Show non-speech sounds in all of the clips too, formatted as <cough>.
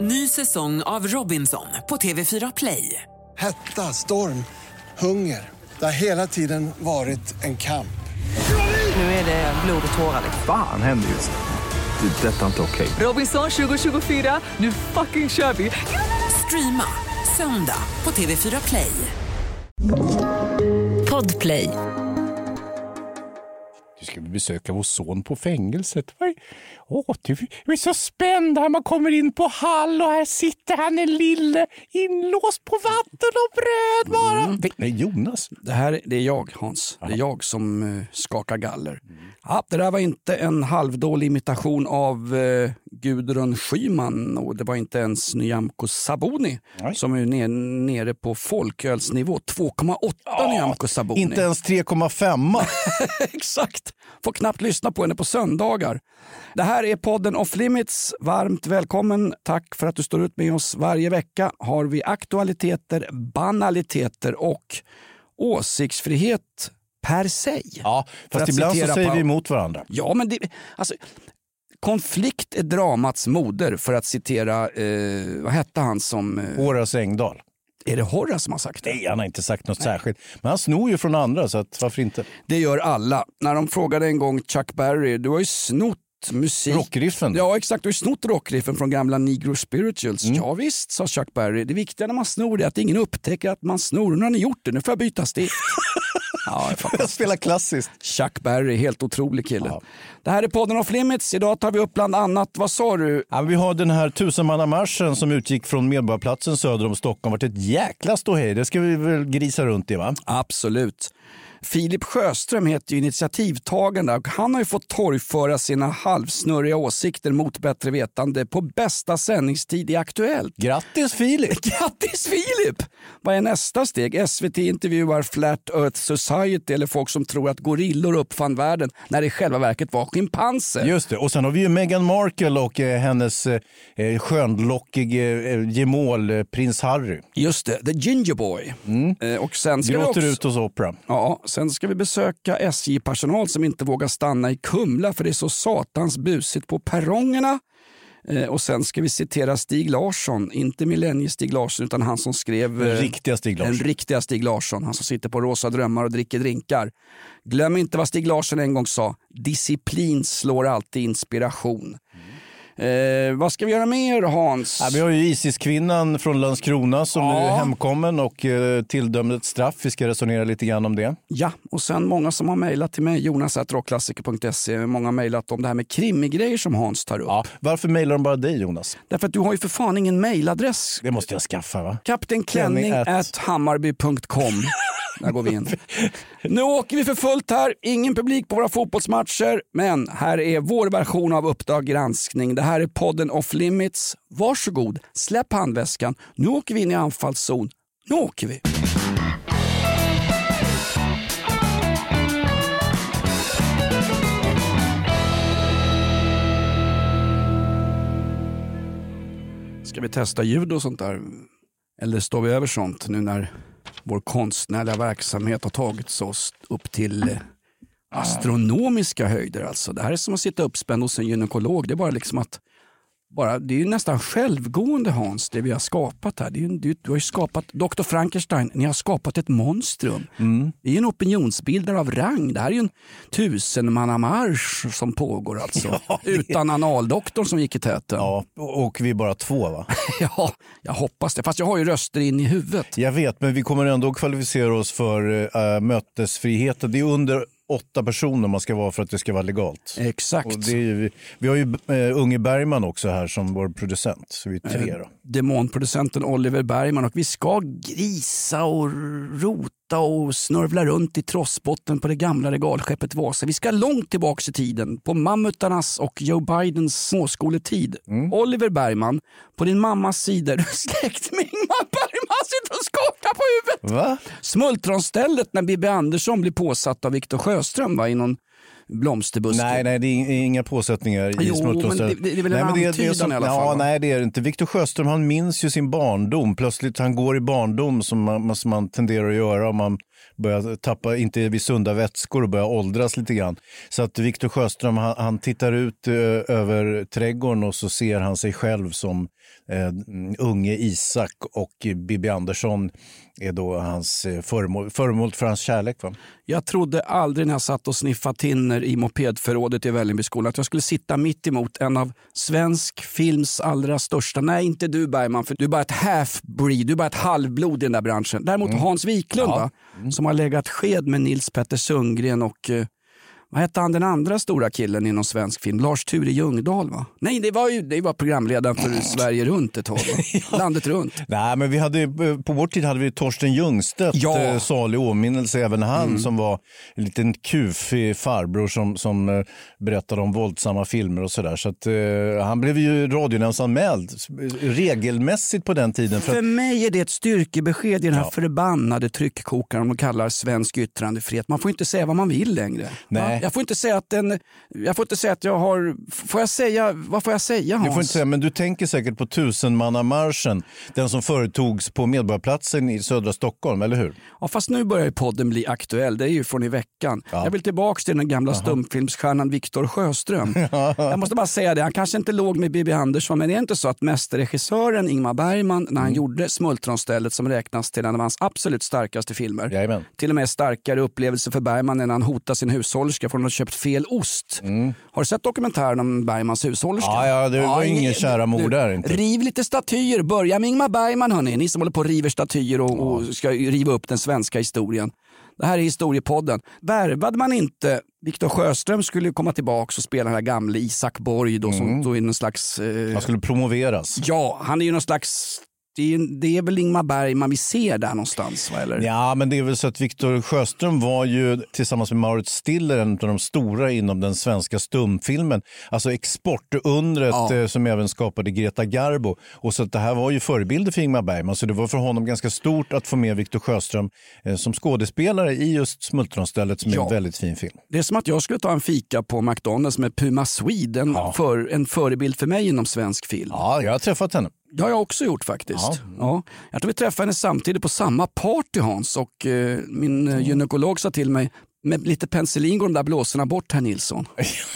Ny säsong av Robinson på TV4 Play. Hetta, storm, hunger. Det har hela tiden varit en kamp. Nu är det blod och tårar. Fan händer just nu. Det. är Detta är inte okej. Robinson 2024, nu fucking kör vi! Streama söndag på TV4 Play. Podplay. Du ska besöka vår son på fängelset. Vad är- Åh, du, jag är så spänd här. Man kommer in på hall och här sitter han en lille inlåst på vatten och bröd bara. Nej, Nej, Jonas. Det här det är jag, Hans. Det är jag som eh, skakar galler. Ja, det där var inte en halvdålig imitation av eh, Gudrun Schyman och det var inte ens Nyamko Sabuni Nej. som är ner, nere på folkölsnivå. 2,8 Nyamko Sabuni. Inte ens 3,5. <laughs> Exakt! Får knappt lyssna på henne på söndagar. Det här är podden Off Limits. Varmt välkommen. Tack för att du står ut med oss. Varje vecka har vi aktualiteter, banaliteter och åsiktsfrihet per se. Ja, För fast att ibland så säger vi emot varandra. Ja, men det, alltså, konflikt är dramats moder för att citera, eh, vad hette han som, eh, Horace Engdahl. är det Horace som har sagt det? Nej, han har inte sagt något särskilt. Men han snor ju från andra, så att, varför inte? Det gör alla. När de frågade en gång Chuck Berry, du har ju snott musik. Rockriffen. Ja exakt, du har snott rockriffen från gamla Negro Spirituals. Mm. Ja, visst, sa Chuck Berry. Det viktiga när man snor är att ingen upptäcker att man snor. Nu har ni gjort det, nu får jag byta stift. <laughs> ja, Jag spelar klassiskt. Chuck Berry, helt otrolig kille. Det här är podden Off Limits. Idag tar vi upp bland annat, vad sa du? Ja, vi har den här tusenmannamarschen som utgick från Medborgarplatsen söder om Stockholm. Det varit ett jäkla ståhej. Det ska vi väl grisa runt i va? Absolut. Filip Sjöström heter ju initiativtagaren där och han har ju fått torgföra sina halvsnurriga åsikter mot bättre vetande på bästa sändningstid i Aktuellt. Grattis Filip! <laughs> Grattis Filip! Vad är nästa steg? SVT intervjuar Flat Earth Society eller folk som tror att gorillor uppfann världen när det i själva verket var schimpanser. Just det. Och sen har vi ju Meghan Markle och eh, hennes eh, skönlockige eh, gemål eh, prins Harry. Just det, The Ginger Boy. Eh, och sen ska Gråter också... ut hos Oprah. Ja, sen ska vi besöka SJ-personal som inte vågar stanna i Kumla för det är så satans busigt på perrongerna. Eh, och sen ska vi citera Stig Larsson, inte millennie-Stig Larsson utan han som skrev Den eh, riktiga Stig den Larsson. riktiga Stig Larsson, han som sitter på rosa drömmar och dricker drinkar. Glöm inte vad Stig Larsson en gång sa, disciplin slår alltid inspiration. Eh, vad ska vi göra mer Hans? Ja, vi har ju Isis-kvinnan från Landskrona som Ja. nu är hemkommen och eh, tilldömd ett straff. Vi ska resonera lite grann om det. Ja, och sen många som har mejlat till mig, jonas.rockklassiker.se. Många har mejlat om det här med krimigrejer som Hans tar upp. Ja. Varför mejlar de bara dig Jonas? Därför att du har ju för fan ingen mejladress. Det måste jag skaffa va? Kapten Klänning Klänning at- at hammarby.com. Där går vi in. <laughs> Nu åker vi för fullt här. Ingen publik på våra fotbollsmatcher. Men här är vår version av Uppdrag granskning. Det här är podden Off Limits. Varsågod, släpp handväskan. Nu åker vi in i anfallszon. Nu åker vi. Ska vi testa ljud och sånt där? Eller står vi över sånt nu när vår konstnärliga verksamhet har tagit oss upp till eh, astronomiska höjder? Alltså. Det här är som att sitta uppspänd hos en gynekolog. Det är bara liksom att bara, det är ju nästan självgående Hans, det vi har skapat här. Det är du, du har skapat, Dr. Frankenstein, ni har skapat ett monstrum. Det är ju en opinionsbildare av rang. Det här är en tusenmannamarsch som pågår alltså. <laughs> Utan analdoktorn som gick i täten. Ja, och vi är bara två va? <laughs> Ja, jag hoppas det. Fast jag har ju röster in i huvudet. Jag vet, men vi kommer ändå kvalificera oss för äh, mötesfriheten. Det är under åtta personer man ska vara för att det ska vara legalt. Exakt. Ju, vi har ju äh, Unge Bergman också här som vår producent, så vi är tre då. Demonproducenten Oliver Bergman och vi ska grisa och rota och snörvla runt i trossbotten på det gamla regalskeppet Vasa. Vi ska långt tillbaka i tiden, på mammutarnas och Joe Bidens småskoletid. Oliver Bergman, på din mammas sida <laughs> du släkt med Ingmar Bergman, sitter och skakar på huvudet. Va? Smultronstället när Bibi Andersson blir påsatt av Viktor Sjöström va, i någon blomsterbuske. Nej, nej, det är inga påsättningar Jo, i smultronstället. men det- det är väl en nej, antydan som, i alla ja, fall, va? Nej, det är det inte. Viktor Sjöström han minns ju sin barndom. Plötsligt han går i barndom som man, som man tenderar att göra om man börjar tappa, inte vid sunda vätskor och börjar åldras lite grann. Så att Viktor Sjöström han, han tittar ut ö, över trädgården och så ser han sig själv som unge Isak och Bibi Andersson är då hans eh, föremål, föremål för hans kärlek. Va? Jag trodde aldrig när jag satt och sniffade tinner i mopedförrådet i Vällingbyskolan att jag skulle sitta mitt emot en av svensk films allra största, nej inte du Bergman, för du är bara ett half-breed, du är bara ett halvblod i den där branschen. Däremot Hans Wiklund va? som har legat sked med Nils Petter Sundgren och eh, vad hette han den andra stora killen inom svensk film? Lars-Ture Ljungdahl va? Nej, det var ju det var programledaren för Sverige runt ett tag. <laughs> Landet runt. Nej, men vi hade, på vår tid hade vi Torsten Ljungstedt, Ja. eh, salig åminnelse, även han som var en liten kufig farbror som, som eh, berättade om våldsamma filmer och sådär. Så att, eh, han blev ju radionämndsanmäld regelmässigt på den tiden. För För att, mig är det ett styrkebesked i den här förbannade tryckkokaren de kallar svensk yttrandefrihet. Man får inte säga vad man vill längre. Nej. Va? Jag får inte säga att den, jag får inte säga att jag har, får jag säga, vad får jag säga Hans? du får inte säga, men du tänker säkert på tusenmannamarschen, den som företogs på Medborgarplatsen i södra Stockholm, eller hur? Ja, fast nu börjar ju podden bli aktuell. Det är ju från i veckan. Jag vill tillbaka till den gamla stumfilmsstjärnan Viktor Sjöström. <laughs> jag måste bara säga det, han kanske inte låg med Bibi Andersson, men det är inte så att mästerregissören Ingmar Bergman, när han gjorde Smultronstället som räknas till en av hans absolut starkaste filmer, Jajamän. till och med starkare upplevelse för Bergman än när han hotar sin hushållerska för att har köpt fel ost. Har du sett dokumentären om Bergmans hushållerska? Ja, ja, det var ingen ingen- kära mor där inte. Riv lite statyer, börja med Ingmar Bergman hörni. Ni som håller på och river statyer och, och ska riva upp den svenska historien. Det här är historiepodden. Värvade man inte Viktor Sjöström skulle ju komma tillbaka och spela den här gamle Isak Borg då, som då är någon slags... Eh, Han skulle promoveras. ja, han är ju någon slags... Det är, det är väl Ingmar Bergman vi ser där någonstans? Va? Eller? Ja, men det är väl så att Viktor Sjöström var ju tillsammans med Marit Stiller en av de stora inom den svenska stumfilmen. Alltså exportundret Ja. eh, som även skapade Greta Garbo. Och så att det här var ju förebilder för Ingmar Bergman. Så det var för honom ganska stort att få med Viktor Sjöström eh, som skådespelare i just Smultronstället som är Ja. en väldigt fin film. Det är som att jag skulle ta en fika på McDonalds med Puma Swede, en, för, en förebild för mig inom svensk film. Ja, jag har träffat henne. Det har jag också gjort faktiskt. Ja. Jag tror vi träffade henne samtidigt på samma party Hans och eh, min eh, gynekolog sa till mig med lite penicillin går de där blåsorna bort herr Nilsson.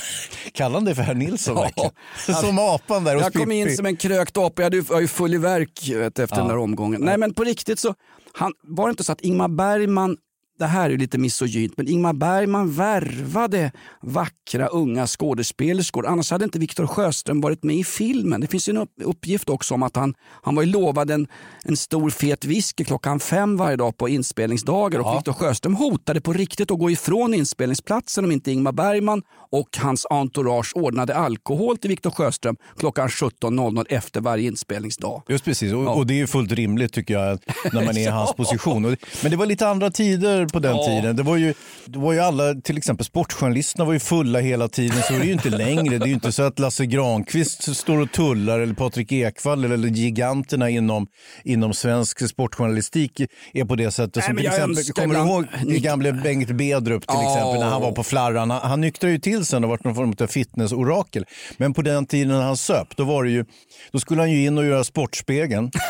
<laughs> Kallar han dig för herr Nilsson Ja. verkligen? <laughs> Som apan där hos Jag kom in Pippi. som en krökt apa, jag var ju full i verk vet, efter den där omgången. Nej men på riktigt så, han, var det inte så att Ingmar Bergman det här är lite misogynt, men Ingmar Bergman värvade vackra unga skådespelerskor. Annars hade inte Viktor Sjöström varit med i filmen. Det finns en upp- uppgift också om att han, han var lovad en, en stor fet whisky klockan fem varje dag på inspelningsdagar. Och Viktor Sjöström hotade på riktigt att gå ifrån inspelningsplatsen om inte Ingmar Bergman och hans entourage ordnade alkohol till Viktor Sjöström klockan 17.00 efter varje inspelningsdag. Just precis, och, och det är ju fullt rimligt tycker jag när man är i <laughs> hans position. Men det var lite andra tider på den Ja. tiden. Det var, ju, det var ju alla, till exempel sportjournalisterna var ju fulla hela tiden, så är det ju inte längre. Det är ju inte så att Lasse Granqvist står och tullar eller Patrik Ekwall eller giganterna inom, inom svensk sportjournalistik är på det sättet. Nej, Som till exempel, kommer du ibland- ihåg gamle Bengt Bedrup till Ja. exempel när han var på flarran? Han, han nyktrade ju till sen och var någon form av fitnessorakel. Men på den tiden när han söp, då, var det ju, då skulle han ju in och göra Sportspegeln. <laughs>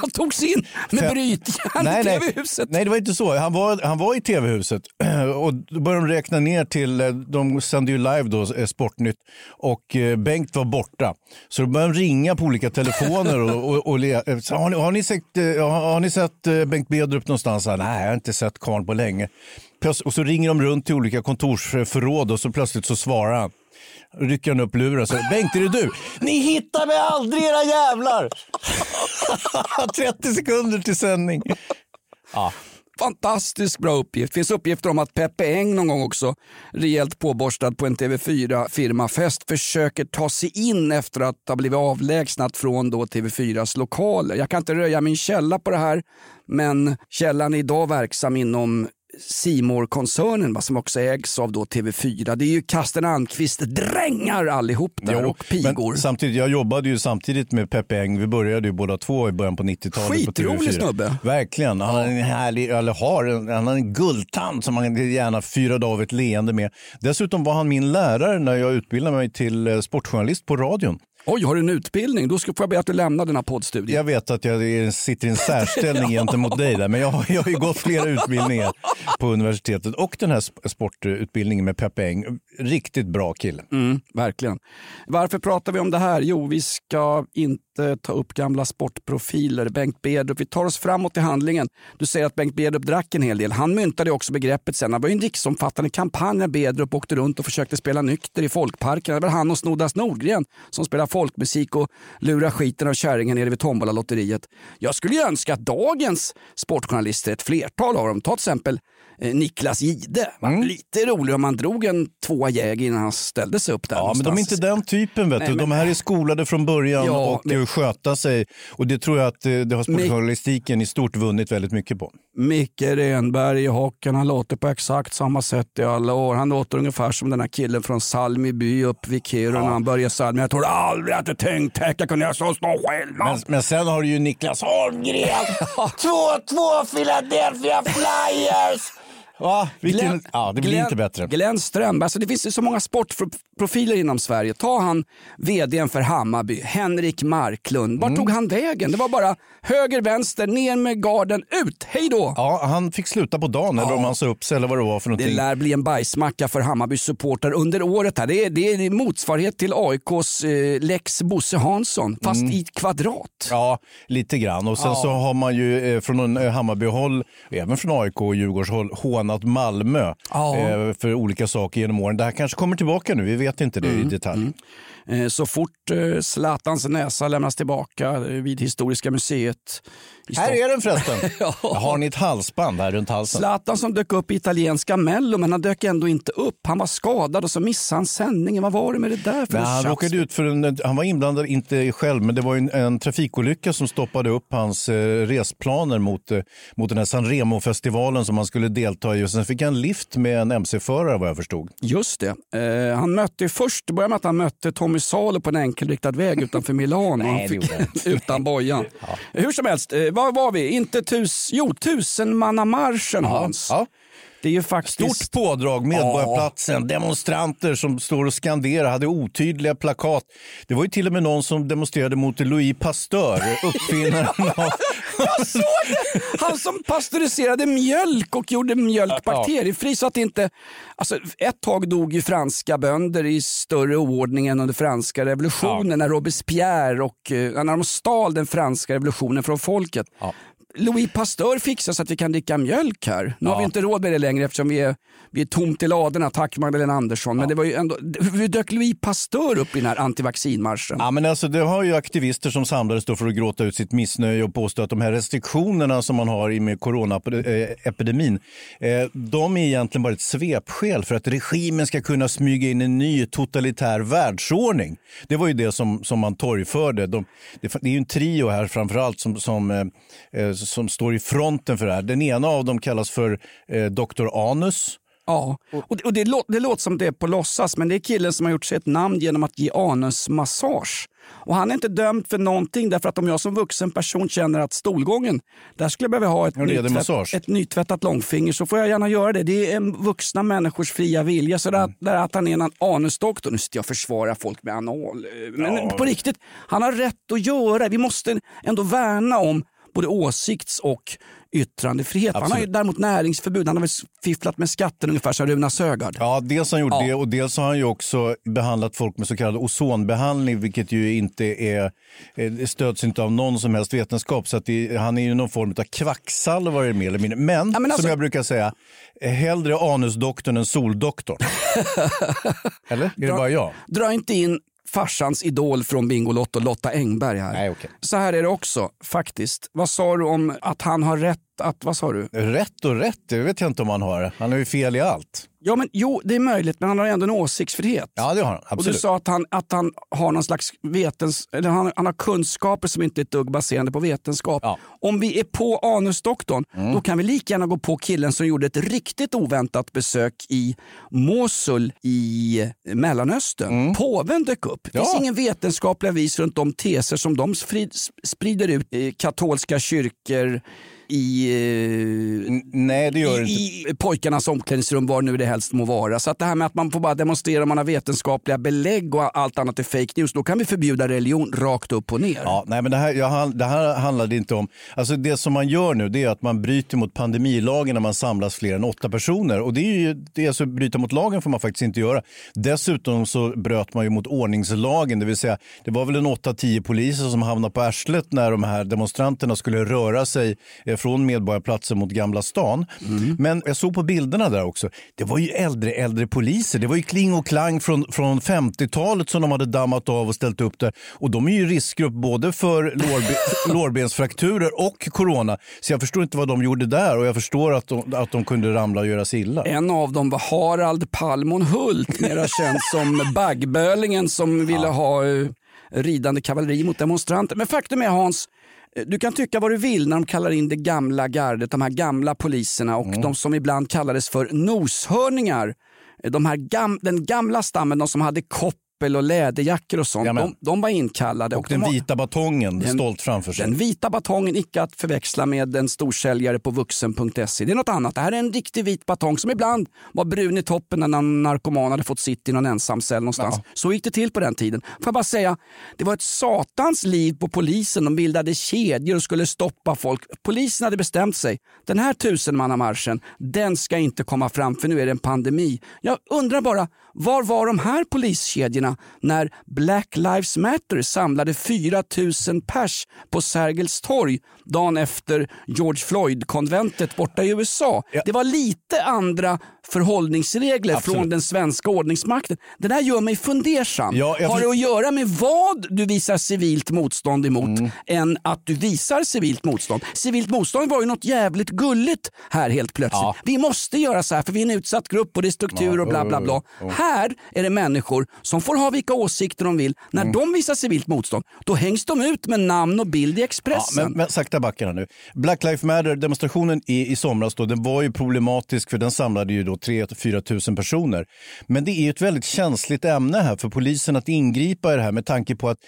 Han togs in med brytjärn i. TV-huset. Nej, det var inte så. Han var, han var var i tv-huset <clears throat> och då började de räkna ner till, eh, de sände ju live då, eh, Sportnytt och eh, Bengt var borta. Så då började de ringa på olika telefoner och, och, och le, så, har, ni, har, ni sett, har, ni sett Bengt Bedrup någonstans? Nej, jag har inte sett karln på länge. Och så ringer de runt till olika kontorsförråd och så plötsligt så svarar han. Rycker han upp luren och säger Bengt, är det du? Ni hittar mig aldrig era jävlar! <laughs> 30 sekunder till sändning. Fantastiskt bra uppgift. Det finns uppgifter om att Peppe Eng någon gång också, rejält påborstad på en TV4 firmafest, försöker ta sig in efter att ha blivit avlägsnat från då TV4s lokaler. Jag kan inte röja min källa på det här, men källan är idag verksam inom simor koncernen som också ägs av då TV4. Det är ju Karsten Almqvist drängar allihop där Jo, och pigor. Samtidigt, jag jobbade ju samtidigt med Peppe Eng. Vi började ju båda två i början på 90-talet. på Skitrolig TV4. snubbe. Verkligen. Han har en härlig, eller har en, han har en guldtand som man gärna fyrade av ett leende med. Dessutom var han min lärare när jag utbildade mig till eh, sportjournalist på radion. Oj, har du en utbildning? Då ska, får jag be att du lämnar den här poddstudion. Jag vet att jag sitter i en särställning <laughs> gentemot dig där, men jag, har- jag har ju gått flera utbildningar på universitetet och den här sp- sportutbildningen med Peppe Eng. Riktigt bra kille. Mm, verkligen. Varför pratar vi om det här? Jo, vi ska inte ta upp gamla sportprofiler. Bengt Bedrup, vi tar oss framåt i handlingen. Du säger att Bengt Bedrup drack en hel del. Han myntade också begreppet sen. Det var ju en riksomfattande kampanj när Bedrup åkte runt och försökte spela nykter i folkparkerna. Det var han och Snoddas Nordgren som spelar folkmusik och lurar skiten av kärringen nere vid tombolalotteriet. Jag skulle ju önska att dagens sportjournalister, ett flertal av dem, ta till exempel eh, Niklas Gide. Mm. Lite roligare om man drog en tvåa Jäger innan han ställde sig upp där Ja, men de är någonstans. inte den typen. Vet du. Nej, men- De här är skolade från början Ja, och men- men... sköta sig. Och det tror jag att eh, det har sportjournalistiken i stort vunnit väldigt mycket på. Micke Renberg i hockeyn, han låter på exakt samma sätt i alla år. Han låter ungefär som den här killen från Salmi by upp vid Kiruna när han började Salmi. Jag tror aldrig jag tänkt att jag kunde göra så stor skillnad. Men, men sen har du ju Niklas Holmgren. <laughs> 2-2 Philadelphia Flyers. Va? Vilken... ja, det blir Glenn, inte bättre. Glenn Strömberg, alltså det finns ju så många sportprofiler inom Sverige. Ta han vdn för Hammarby, Henrik Marklund. Vart Mm. tog han vägen? Det var bara höger, vänster, ner med garden, ut, hej då! Ja, han fick sluta på dagen eller om han sa upp sig eller vad det var för Det någonting. lär bli en bajsmacka för Hammarbys supportrar under året. Här. Det, är, det är motsvarighet till AIKs eh, lex Bosse Hansson, fast i kvadrat. Ja, lite grann. Och sen så har man ju eh, från eh, Hammarbyhåll, även från AIK och Djurgårdshåll, hånat Malmö Ja. eh, för olika saker genom åren. Det här kanske kommer tillbaka nu, vi vet inte det i detalj. Eh, Så fort eh, Zlatans näsa lämnas tillbaka eh, vid Historiska museet Här är den förresten. <laughs> Ja. Har ni ett halsband här runt halsen? Zlatan som dök upp i italienska Mello, men han dök ändå inte upp. Han var skadad och så missade han sändningen. Vad var det med det där för Nej, han råkade ut för en, han var inblandad, inte själv, men det var en, en trafikolycka som stoppade upp hans eh, resplaner mot, eh, mot den här San Remo-festivalen som han skulle delta i. Och sen fick han lift med en MC-förare vad jag förstod. Just det. Eh, han mötte först, det började med att han mötte Tommy Salo på en enkelriktad väg utanför Milano. Nej, Han det fick, gjorde han <laughs> utan bojan. Hur som helst, eh, var var vi? Inte tus, jo, tusenmannamarschen Hans. Ja. Det är ju faktiskt... Stort pådrag, Medborgarplatsen, demonstranter som står och skanderar, hade otydliga plakat. Det var ju till och med någon som demonstrerade mot Louis Pasteur, <laughs> uppfinnaren av... Jag såg det! Han som pasteuriserade mjölk och gjorde mjölk bakteriefri så att inte... Alltså, ett tag dog ju franska bönder i större oordning än under franska revolutionen när Robespierre och eh, när de stal den franska revolutionen från folket. Louis Pasteur fixar så att vi kan dricka mjölk här. Nu har vi inte råd med det längre eftersom vi är, vi är tomt i ladorna. Tack Magdalena Andersson. Men det var ju ändå, hur dök Louis Pasteur upp i den här antivaccinmarschen? Ja, men alltså, det har ju aktivister som samlades för att gråta ut sitt missnöje och påstå att de här restriktionerna som man har i med coronaepidemin, eh, de är egentligen bara ett svepskäl för att regimen ska kunna smyga in en ny totalitär världsordning. Det var ju det som, som man torgförde. De, det, det är ju en trio här framförallt som, som, eh, eh, som står i fronten för det här. Den ena av dem kallas för eh, Dr. Anus. Ja, och, det, och det, lå, det låter som det är på låtsas, men det är killen som har gjort sig ett namn genom att ge anusmassage. Och han är inte dömd för någonting därför att om jag som vuxen person känner att stolgången, där skulle jag behöva ha ett, Ja, det det nytvätt, ett nytvättat långfinger så får jag gärna göra det. Det är en vuxna människors fria vilja. Så där, där att han är en anusdoktor, nu sitter jag och försvarar folk med anal. eh, Men på riktigt, han har rätt att göra det. Vi måste ändå värna om både åsikts och yttrandefrihet. Han har ju Absolut. däremot näringsförbud. Han har väl fifflat med skatten ungefär som Runa Sögaard. Ja, dels har han gjort Ja. det och dels har han ju också behandlat folk med så kallad ozonbehandling, vilket ju inte är, eh, stöds inte av någon som helst vetenskap. Så att det, han är ju någon form av kvacksalvare mer eller mindre. Men, Ja, men alltså- som jag brukar säga, hellre anusdoktorn än soldoktorn. <laughs> eller? Är det bara jag? Dra inte in farsans idol från Bingolotto, Lotta Engberg här. Nej, okej. Så här är det också faktiskt. Vad sa du om att han har rätt att, vad sa du? Rätt och rätt, det vet jag inte om han har. Han har ju fel i allt. Ja, men jo, det är möjligt, men han har ändå en åsiktsfrihet. Ja, det har han. Och du Absolut. sa att han, att han har någon slags vetens, eller han, han har kunskaper som inte är ett dugg baserade på vetenskap. Ja. Om vi är på anusdoktorn, då kan vi lika gärna gå på killen som gjorde ett riktigt oväntat besök i Mosul i Mellanöstern. Påven dök upp. Det finns Ja. ingen vetenskapliga vis runt de teser som de sprid, sprider ut i katolska kyrkor i, eh, Nej, det gör det inte. i, i pojkarnas omklädningsrum, var nu det helst må vara. Så att det här med att man får bara demonstrera om man har vetenskapliga belägg och allt annat är fake news, då kan vi förbjuda religion rakt upp och ner. Ja, nej, men det, här, jag, det här handlade inte om... Alltså det som man gör nu det är att man bryter mot pandemilagen när man samlas fler än åtta personer. Och det är ju, det är alltså, bryta mot lagen får man faktiskt inte göra. Dessutom så bröt man ju mot ordningslagen, det vill säga det var väl en 8-10 poliser som hamnade på arslet när de här demonstranterna skulle röra sig eh, från Medborgarplatsen mot Gamla stan. Men jag såg på bilderna där också, det var ju äldre, äldre poliser. Det var ju kling och klang från, från 50-talet som de hade dammat av och ställt upp där. Och de är ju riskgrupp både för lårbe <laughs> lårbensfrakturer och corona. Så jag förstår inte vad de gjorde där och jag förstår att de, att de kunde ramla och göra sig illa. En av dem var Harald Palmon Hult, mera känd som <laughs> baggbölingen som ville ha eh, ridande kavalleri mot demonstranter. Men faktum är Hans, eh, du kan tycka vad du vill när de kallar in det gamla gardet, de här gamla poliserna och de som ibland kallades för noshörningar. De här gam, den gamla stammen, de som hade koppel och läderjackor och sånt, Jamen. de, de var inkallade. Och de den var- vita batongen Den- stolt framför sig. Den vita batongen, icke att förväxla med en storsäljare på vuxen.se. Det är något annat. Det här är en riktig vit batong som ibland var brun i toppen när någon narkoman hade fått sitt i någon ensamcell någonstans. Så gick det till på den tiden. Får jag bara säga, det var ett satans liv på polisen. De bildade kedjor och skulle stoppa folk. Polisen hade bestämt sig. Den här tusenmannamarschen, den ska inte komma fram för nu är det en pandemi. Jag undrar bara, var var de här poliskedjorna när Black Lives Matter samlade 4 000 pers på Sergels torg dagen efter George Floyd-konventet borta i USA? Det var lite andra förhållningsregler Absolut. från den svenska ordningsmakten. Det där gör mig fundersam. Ja, Har det att göra med vad du visar civilt motstånd emot Mm. än att du visar civilt motstånd? Civilt motstånd var ju något jävligt gulligt här helt plötsligt. Ja. Vi måste göra så här för vi är en utsatt grupp och det är struktur och bla bla bla. Här är det människor som får ha vilka åsikter de vill. När Mm. de visar civilt motstånd, då hängs de ut med namn och bild i Ja, Expressen. men, men sakta backarna nu. Black Lives Matter-demonstrationen i, i somras då, den var ju problematisk för den samlade ju då 3-4 tusen personer. Men det är ett väldigt känsligt ämne här för polisen att ingripa i det här med tanke på att,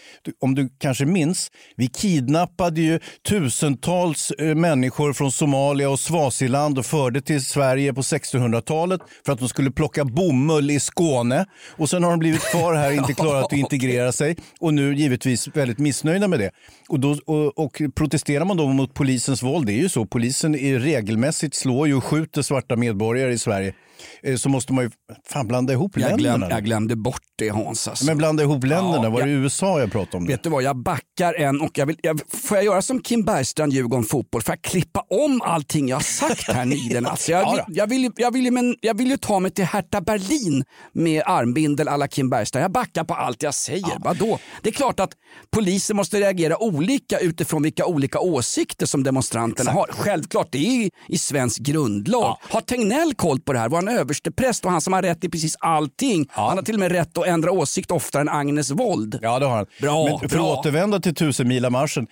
om du kanske minns, vi kidnappade ju tusentals eh, människor från Somalia och Swaziland och förde till Sverige på 1600-talet för att de skulle plocka bomull i Skåne. Och sen har de blivit kvar här, inte <laughs> klarat att integrera sig och nu givetvis väldigt missnöjda med det. Och, då, och, och protesterar man då mot polisens våld, det är ju så, polisen är regelmässigt slår ju och skjuter svarta medborgare i Sverige. Eh, Så måste man ju fan blanda ihop jag, länderna. glöm, jag glömde bort det Hans. Alltså. Men blanda ihop länderna, Ja, var det jag- USA jag pratade om? Det? Vet du vad, jag backar en och jag vill, jag, får jag göra som Kim Bergstrand, Djurgården Fotboll? Får jag klippa om allting jag har sagt här nyligen? Alltså jag, jag, vill, jag, vill, men jag vill ju ta mig till Hertha Berlin med armbindel alla Kim Bergstrand. Jag backar på allt jag säger. Vadå? Det är klart att polisen måste reagera olika utifrån vilka olika åsikter som demonstranterna har. Självklart, det är i, i svensk grundlag. Har Tegnell koll på det här? Var han överstepräst och han som har rätt i precis allting? Han har till och med rätt att ändra åsikt oftare än Agnes Wold. Ja, det har han. Bra, Men för bra. att återvända till tusenmilamarschen,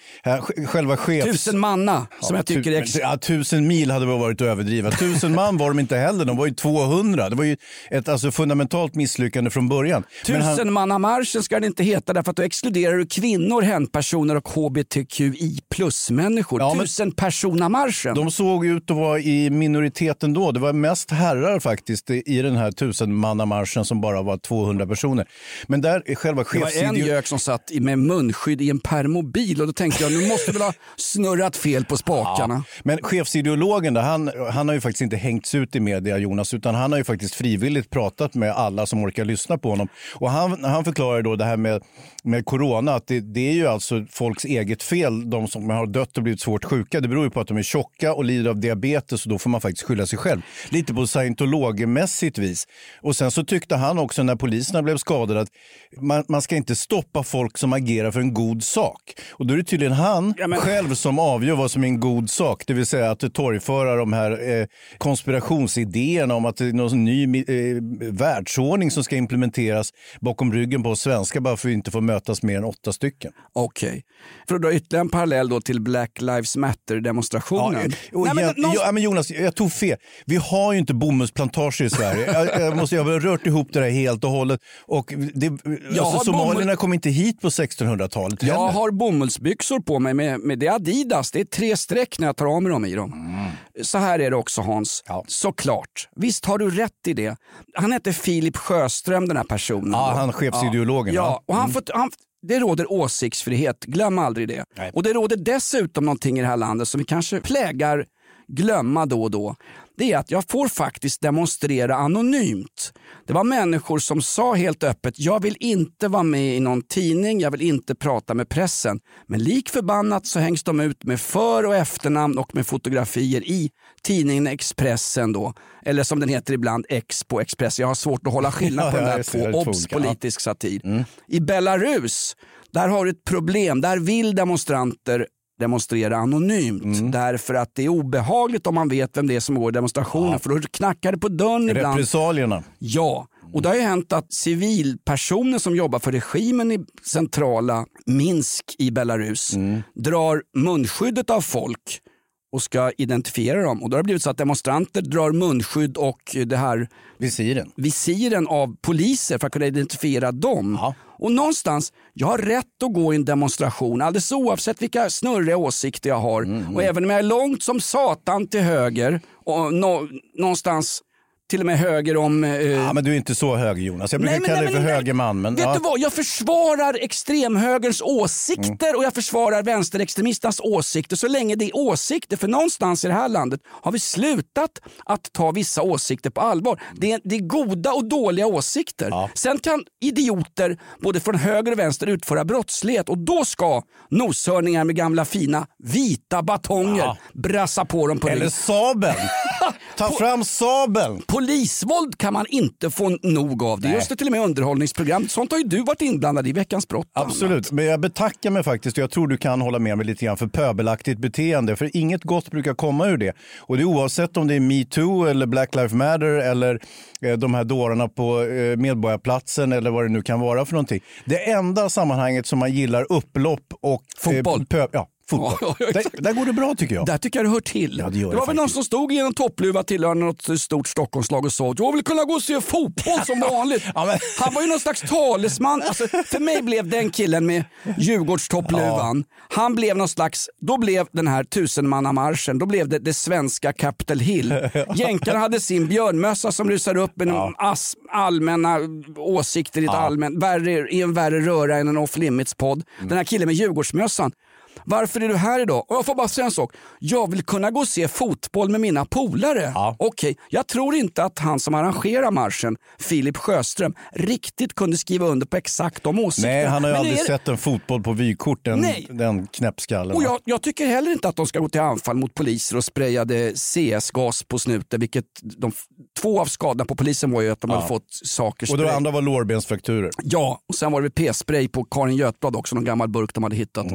själva chefs... Tusen manna som jag tycker är... Ex- ja, tusen mil hade väl varit att överdriva. Tusen man var de inte heller, de var ju 200. Det var ju ett alltså, fundamentalt misslyckande från början. Men han- Tusenmannamarschen ska det inte heta därför att då exkluderar du kvinnor, hempersoner och hbtqi plus-människor. Ja, men- Tusenpersonamarschen. De såg ut att vara i minoriteten då. Det var mest herrar faktiskt i den här tusenmannamarschen som bara var 200 personer. Men där är själva det var en gök som satt med munskydd i en permobil och då tänkte jag nu måste väl ha snurrat fel på spakarna. Men chefsideologen, där, han, han har ju faktiskt inte hängts ut i media, Jonas, utan han har ju faktiskt frivilligt pratat med alla som orkar lyssna på honom. Och han, han förklarar då det här med, med corona, att det, det är ju alltså folks eget fel, de som har dött och blivit svårt sjuka. Det beror ju på att de är tjocka och lider av diabetes och då får man faktiskt skylla sig själv. Lite på scientologmässigt vis. Och sen så tyckte han också när poliserna blev skadade att man, man ska inte stoppa folk som agerar för en god sak. Och då är det tydligen han Ja, men- själv som avgör vad som är en god sak. Det vill säga att torgföra de här eh, konspirationsidéerna om att det är någon ny eh, världsordning som ska implementeras bakom ryggen på oss svenskar bara för att vi inte får mötas mer än åtta stycken. Okej. För att dra ytterligare en parallell då till Black Lives Matter-demonstrationen. och Nej, men igen- någonstans- ja, men Jonas, jag tog fel. Vi har ju inte bomullsplantager i Sverige. jag, jag, måste, jag har rört ihop det där helt och hållet. Och det, Jag alltså, somalierna bomull- kom inte hit på 1600-talet Jag heller. har bomullsbyxor på mig med, med det är Adidas. Det är tre streck när jag tar av mig dem i dem. Så här är det också Hans. Mm. Ja. Såklart. Visst har du rätt i det. Han hette Filip Sjöström den här personen. Ja, då. han chefsideologen, Ja? Mm. ja och han fått, han, det råder åsiktsfrihet. Glöm aldrig det. Nej. Och det råder dessutom någonting i det här landet som vi kanske plägar glömma då och då. Det är att jag får faktiskt demonstrera anonymt. Det var människor som sa helt öppet, jag vill inte vara med i någon tidning, jag vill inte prata med pressen. Men lik förbannat så hängs de ut med för och efternamn och med fotografier i tidningen Expressen då. Eller som den heter ibland, X på Expressen. Jag har svårt att hålla skillnad <laughs> på Ja, de där två. Obs! Politisk satir. I Belarus, där har du ett problem. Där vill demonstranter demonstrera anonymt Mm. därför att det är obehagligt om man vet vem det är som går i demonstrationen för då knackar det på dörren ibland. Repressalierna. Ja, och det har ju hänt att civilpersoner som jobbar för regimen i centrala Minsk i Belarus drar munskyddet av folk och ska identifiera dem. Och då har det blivit så att demonstranter drar munskydd och det här Visiren. visiren av poliser för att kunna identifiera dem. Ja. Och någonstans, jag har rätt att gå i en demonstration alldeles oavsett vilka snurriga åsikter jag har. Mm, Och även om jag är långt som satan till höger och nå, någonstans till och med höger om... eh, Ja, men du är inte så hög Jonas. Jag brukar Nej, men- kalla nej, dig för men- högerman. Men, Vet ja. du vad? Jag försvarar extremhögerns åsikter och jag försvarar vänsterextremisternas åsikter så länge det är åsikter. För någonstans i det här landet har vi slutat att ta vissa åsikter på allvar. Det är, det är goda och dåliga åsikter. Sen kan idioter både från höger och vänster utföra brottslighet och då ska noshörningar med gamla fina vita batonger brassa på dem på Eller ryggen. sabeln. <laughs> Ta fram sabeln. Polisvåld kan man inte få nog av. Det just det till och med underhållningsprogram. Sånt har ju du varit inblandad i Veckans brott. och annat. Absolut, men jag betackar mig faktiskt jag tror du kan hålla med mig lite grann för pöbelaktigt beteende. För inget gott brukar komma ur det. Och det är oavsett om det är metoo eller Black Lives Matter eller eh, de här dårarna på eh, Medborgarplatsen eller vad det nu kan vara för någonting. Det enda sammanhanget som man gillar upplopp och... Fotboll. Eh, pö- ja, fotboll. Ja, ja, där, där går det bra tycker jag. Där tycker jag det hör till. Ja, det det var väl någon som stod i en toppluva tillhörande något stort Stockholmslag och sa jag vill kunna gå och se fotboll som <laughs> vanligt. Men- Han var ju någon slags talesman. Alltså, för mig blev den killen med Djurgårdstoppluvan, han blev någon slags, då blev den här tusenmannamarschen, då blev det det svenska Capitol Hill. <laughs> Jänkarna hade sin björnmössa som rusar upp med ja. as, allmänna åsikter i, ett allmän, värre, i en värre röra än en off limits-podd. Mm. Den här killen med Djurgårdsmössan. Varför är du här idag? Och jag får bara säga en sak. Jag vill kunna gå och se fotboll med mina polare. Ja. Okej, jag tror inte att han som arrangerar marschen, Filip Sjöström, riktigt kunde skriva under på exakt de åsikterna. Nej, han har ju aldrig är- sett en fotboll på vykort, den, Nej. den knäppskallen. Och jag, jag tycker heller inte att de ska gå till anfall mot poliser och sprayade CS-gas på snuten. Vilket de, två av skadorna på polisen var ju att de hade fått saker och spray- andra var lårbensfrakturer. Ja, och sen var det p-spray på Karin Götblad också, någon gammal burk de hade hittat.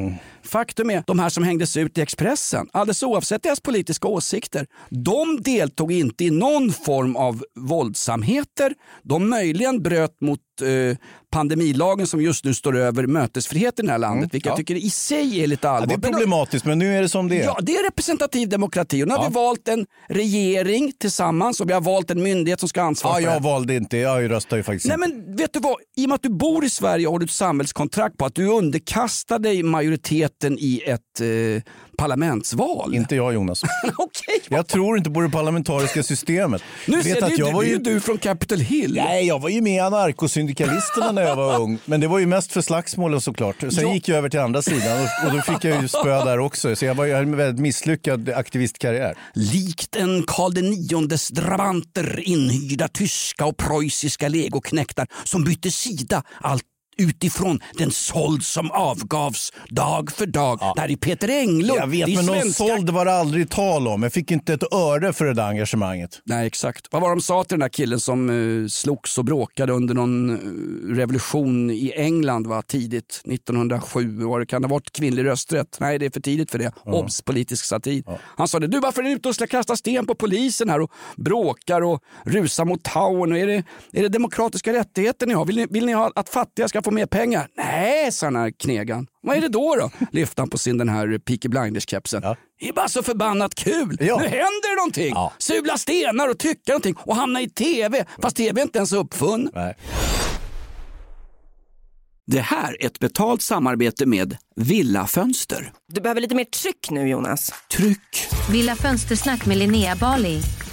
Faktum är, de här som hängdes ut i Expressen, alldeles oavsett deras politiska åsikter, de deltog inte i någon form av våldsamheter. De möjligen bröt mot eh, pandemilagen som just nu står över mötesfriheten i det här landet, vilket jag tycker i sig är lite Ja, allvarligt. det är problematiskt, men nu är det som det är. Ja, det är representativ demokrati. Och nu har vi valt en regering tillsammans och vi har valt en myndighet som ska ansvara Ja, för det jag valde inte. Jag röstar ju faktiskt Nej men vet du vad, i och med att du bor i Sverige har du ett samhällskontrakt på att du underkastar dig majoriteten i ett eh, parlamentsval. Inte jag Jonas. <laughs> Okej, Jag tror inte på det parlamentariska systemet. nu Vet ser att du, jag var ju... du från Capitol Hill. Nej, jag var ju med i anarkosyndikalisterna när jag var ung. Men det var ju mest för slagsmålen såklart. Sen Ja. gick jag över till andra sidan och, och då fick jag ju spö där också. Så jag var ju en väldigt misslyckad aktivistkarriär. Likt en Karl IXs drabanter inhyrda tyska och preussiska legoknektar som bytte sida allt utifrån den såld som avgavs dag för dag. Det här är Peter Englund. Jag vet, men någon svenska- såld var det aldrig tal om. Jag fick inte ett öre för det där engagemanget. Nej, exakt. Vad var de sa till den där killen som uh, slogs och bråkade under någon eh, revolution i England va? tidigt 1907? Var det, kan det ha varit kvinnlig rösträtt? Nej, det är för tidigt för det. Obs! Politisk satir. Han sa det, du varför är ni ute och ska kasta sten på polisen här och bråkar och rusar mot? Och är, det, är det demokratiska rättigheter ni har? Vill ni, vill ni ha att fattiga ska få mer pengar? Nej, sa den här knegan. Vad är det då? då? <laughs> Lyfte han på sin den här Peaky Blinders-kepsen. Ja. Det är bara så förbannat kul. Ja. Nu händer det någonting. Ja. Sula stenar och tycka någonting och hamna i tv. Fast tv är inte ens uppfunn. Nej. Det här är ett betalt samarbete med Villa Fönster. Du behöver lite mer tryck nu Jonas. Tryck! Villa Fönstersnack med Linnea Bali.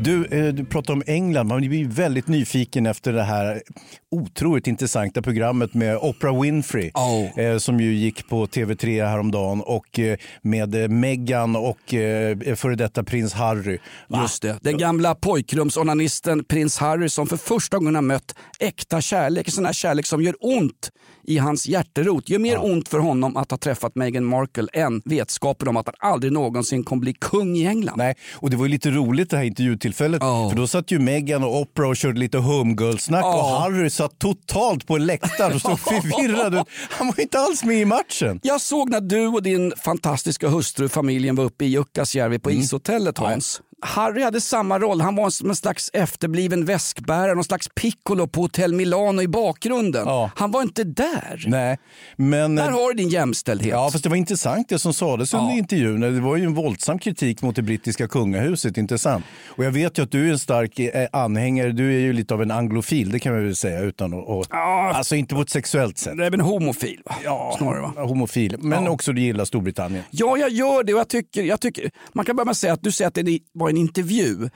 Du, eh, du pratar om England. Man blir väldigt nyfiken efter det här otroligt intressanta programmet med Oprah Winfrey Oh. eh, som ju gick på TV3 häromdagen och eh, med Meghan och före detta prins Harry. Va? Just det. Den gamla pojkrumsonanisten prins Harry som för första gången har mött äkta kärlek. Sån här kärlek som gör ont i hans hjärterot. Gör mer ont för honom att ha träffat Meghan Markle än vetskapen om att han aldrig någonsin kommer bli kung i England. Nej, och det var ju lite roligt det här intervjutillfället. Ja. För då satt ju Meghan och Oprah och körde lite humgirl-snack Ja. och Harry satt totalt på läktaren och såg förvirrad ut. Han var inte alls med i matchen. Jag såg när du och din fantastiska hustru familjen var uppe i Jukkasjärvi på ishotellet Hans. Harry hade samma roll. Han var som en slags efterbliven väskbärare, någon slags piccolo på Hotell Milano i bakgrunden. Ja. Han var inte där. Nej, men... Där har du din jämställdhet. Ja, fast det var intressant det som sades under intervjun. Det var ju en våldsam kritik mot det brittiska kungahuset. Intressant. Och jag vet ju att du är en stark eh, anhängare. Du är ju lite av en anglofil, det kan man väl säga. Utan att, och, Alltså inte på ett sexuellt sätt. Det är väl en homofil va? Snarare va? Homofil, men också du gillar Storbritannien. Ja, jag gör det och jag tycker, jag tycker man kan börja med att säga att du säger att det var en intervju.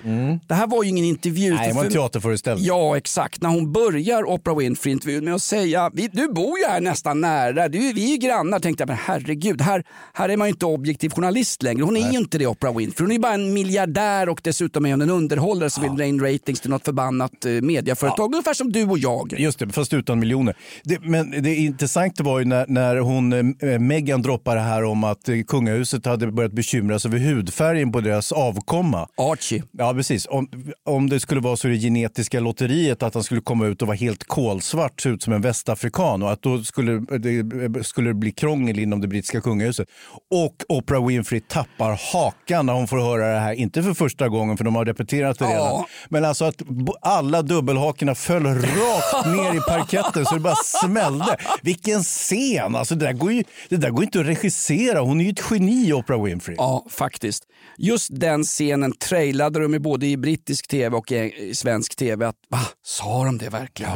Det här var ju ingen intervju. Mm. Nej, det var en för- teaterföreställning. Ja, exakt. När hon börjar Oprah Winfrey-intervjun med att säga du bor ju här nästan nära, du, vi är ju grannar. tänkte jag, men herregud, här, här är man ju inte objektiv journalist längre. Hon är ju inte det, Oprah Winfrey. Hon är ju bara en miljardär och dessutom är hon en underhållare som vill dra in ratings till något förbannat eh, mediaföretag. Ungefär som du och jag. Just det, fast utan miljoner. Det, men det intressanta var ju när, när hon, eh, Meghan droppade det här om att eh, kungahuset hade börjat bekymra sig över hudfärgen på deras avkomma. Archie. Ja, precis. Om, om det skulle vara så det genetiska lotteriet att han skulle komma ut och vara helt kolsvart, se ut som en västafrikan och att då skulle det, skulle bli krångel inom det brittiska kungahuset. Och Oprah Winfrey tappar hakan när hon får höra det här, inte för första gången för de har repeterat det redan, men alltså att alla dubbelhakorna föll rakt ner i parketten så det bara smällde. Vilken scen! Alltså det, där går ju, det där går inte att regissera. Hon är ju ett geni, Oprah Winfrey. Ja, faktiskt. Just den scenen trailade de ju både i brittisk tv och i svensk tv. Att, va, sa de det verkligen?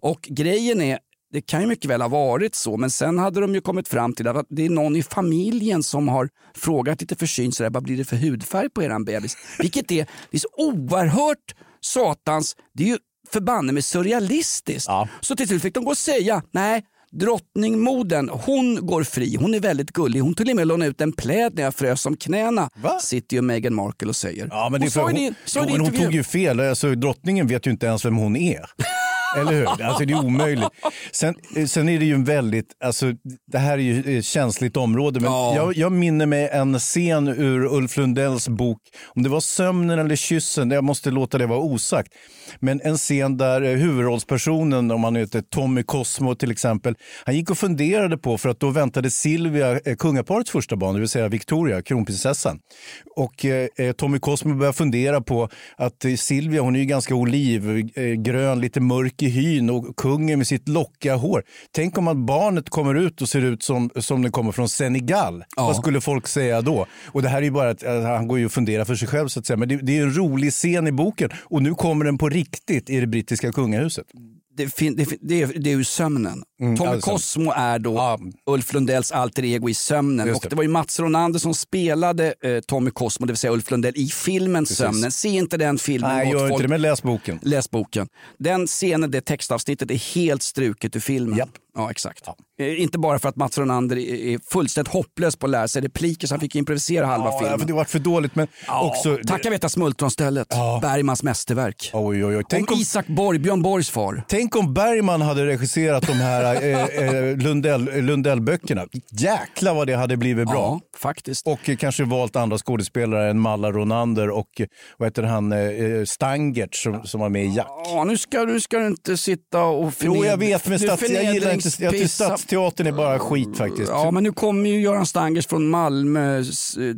Och grejen är, det kan ju mycket väl ha varit så, men sen hade de ju kommit fram till att det är någon i familjen som har frågat lite försynt sådär, vad blir det för hudfärg på eran bebis? <laughs> Vilket är, det är så oerhört satans, det är ju förbanne med surrealistiskt. Så till slut fick de gå och säga, nej, drottningmodern, hon går fri. Hon är väldigt gullig. Hon till och med lånade ut en pläd när jag frös om knäna. Sitter ju Meghan Markle och säger. Ja, men det Hon för, hon, det- jo, men hon tog ju fel. Alltså, drottningen vet ju inte ens vem hon är. <laughs> Eller hur? Alltså, det är omöjligt. Sen, sen är det ju en väldigt, alltså, det här är ju ett känsligt område, men jag, jag minner mig en scen ur Ulf Lundells bok, om det var Sömnen eller Kyssen, jag måste låta det vara osagt. Men en scen där eh, huvudrollspersonen, om han heter Tommy Cosmo till exempel, han gick och funderade på, för att då väntade Silvia eh, kungaparets första barn, det vill säga Victoria, kronprinsessan. Och eh, eh, Tommy Cosmo började fundera på att eh, Silvia, hon är ju ganska olivgrön, lite mörk i hyn och kungen med sitt lockiga hår. Tänk om att barnet kommer ut och ser ut som, som det kommer från Senegal. Vad skulle folk säga då? Och det här är ju bara att eh, han går ju och funderar för sig själv så att säga. Men det, det är en rolig scen i boken och nu kommer den på riktigt i det brittiska kungahuset. det, fin, det, det, är, det är ju sömnen. Tommy alltså. Cosmo är då Ulf Lundells alter ego i sömnen. Just Och det. det var ju Mats Ronander som spelade eh, Tommy Cosmo, det vill säga Ulf Lundell, i filmen Sömnen. Se inte den filmen. Nej, gör inte folk. det, men läs boken. Läs boken. Den scenen, det textavsnittet är helt struket ur filmen. Ja, exakt. Eh, Inte bara för att Mats Ronander är fullständigt hopplös på att lära sig repliker så han fick improvisera halva Ja, filmen. för det var för dåligt, men också... Tacka veta Smultronstället, Bergmans mästerverk. Oj, oj, oj. Tänk om om- Isak Borg, Björn Borgs far. Tänk om Bergman hade regisserat de här eh, eh, Lundell, Lundell-böckerna. Jäklar vad det hade blivit bra. Ja, faktiskt. Och eh, kanske valt andra skådespelare än Malla Ronander och eh, vad heter han, eh, Stangert som, som var med i Jack. Ja, nu ska, nu ska du inte sitta och Jo, jag vet, men stats, jag gillar inte... Jag tycker. Stadsteatern är bara skit faktiskt. Ja, men nu kommer ju Göran Stangers från Malmö eh,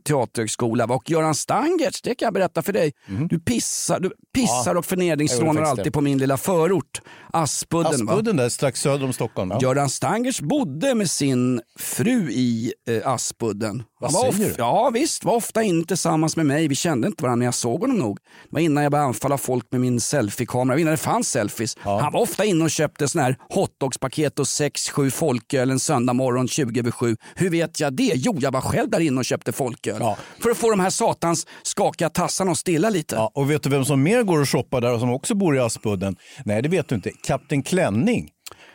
teaterhögskola. Och Göran Stangers, det kan jag berätta för dig. Du pissar, du pissar. Ja, och förnedringsrånar alltid det. på min lilla förort. Aspudden. va? Aspudden där strax söder om Stockholm. Ja. Göran Stangers bodde med sin fru i eh, Aspudden. Vad säger du? Ja visst, var ofta inne tillsammans med mig. Vi kände inte varandra men jag såg honom nog. Det var innan jag började anfalla folk med min selfiekamera, innan det fanns selfies. Han var ofta inne och köpte sån här hotdogspaket och 6-7 folköl en söndag morgon 20 över 7. Hur vet jag det? Jo, jag var själv där inne och köpte folköl. För att få de här satans skakiga tassarna att stilla lite. Ja, och vet du vem som mer går och shoppar där och som också bor i Aspudden? Nej, det vet du inte. Kapten Klänning.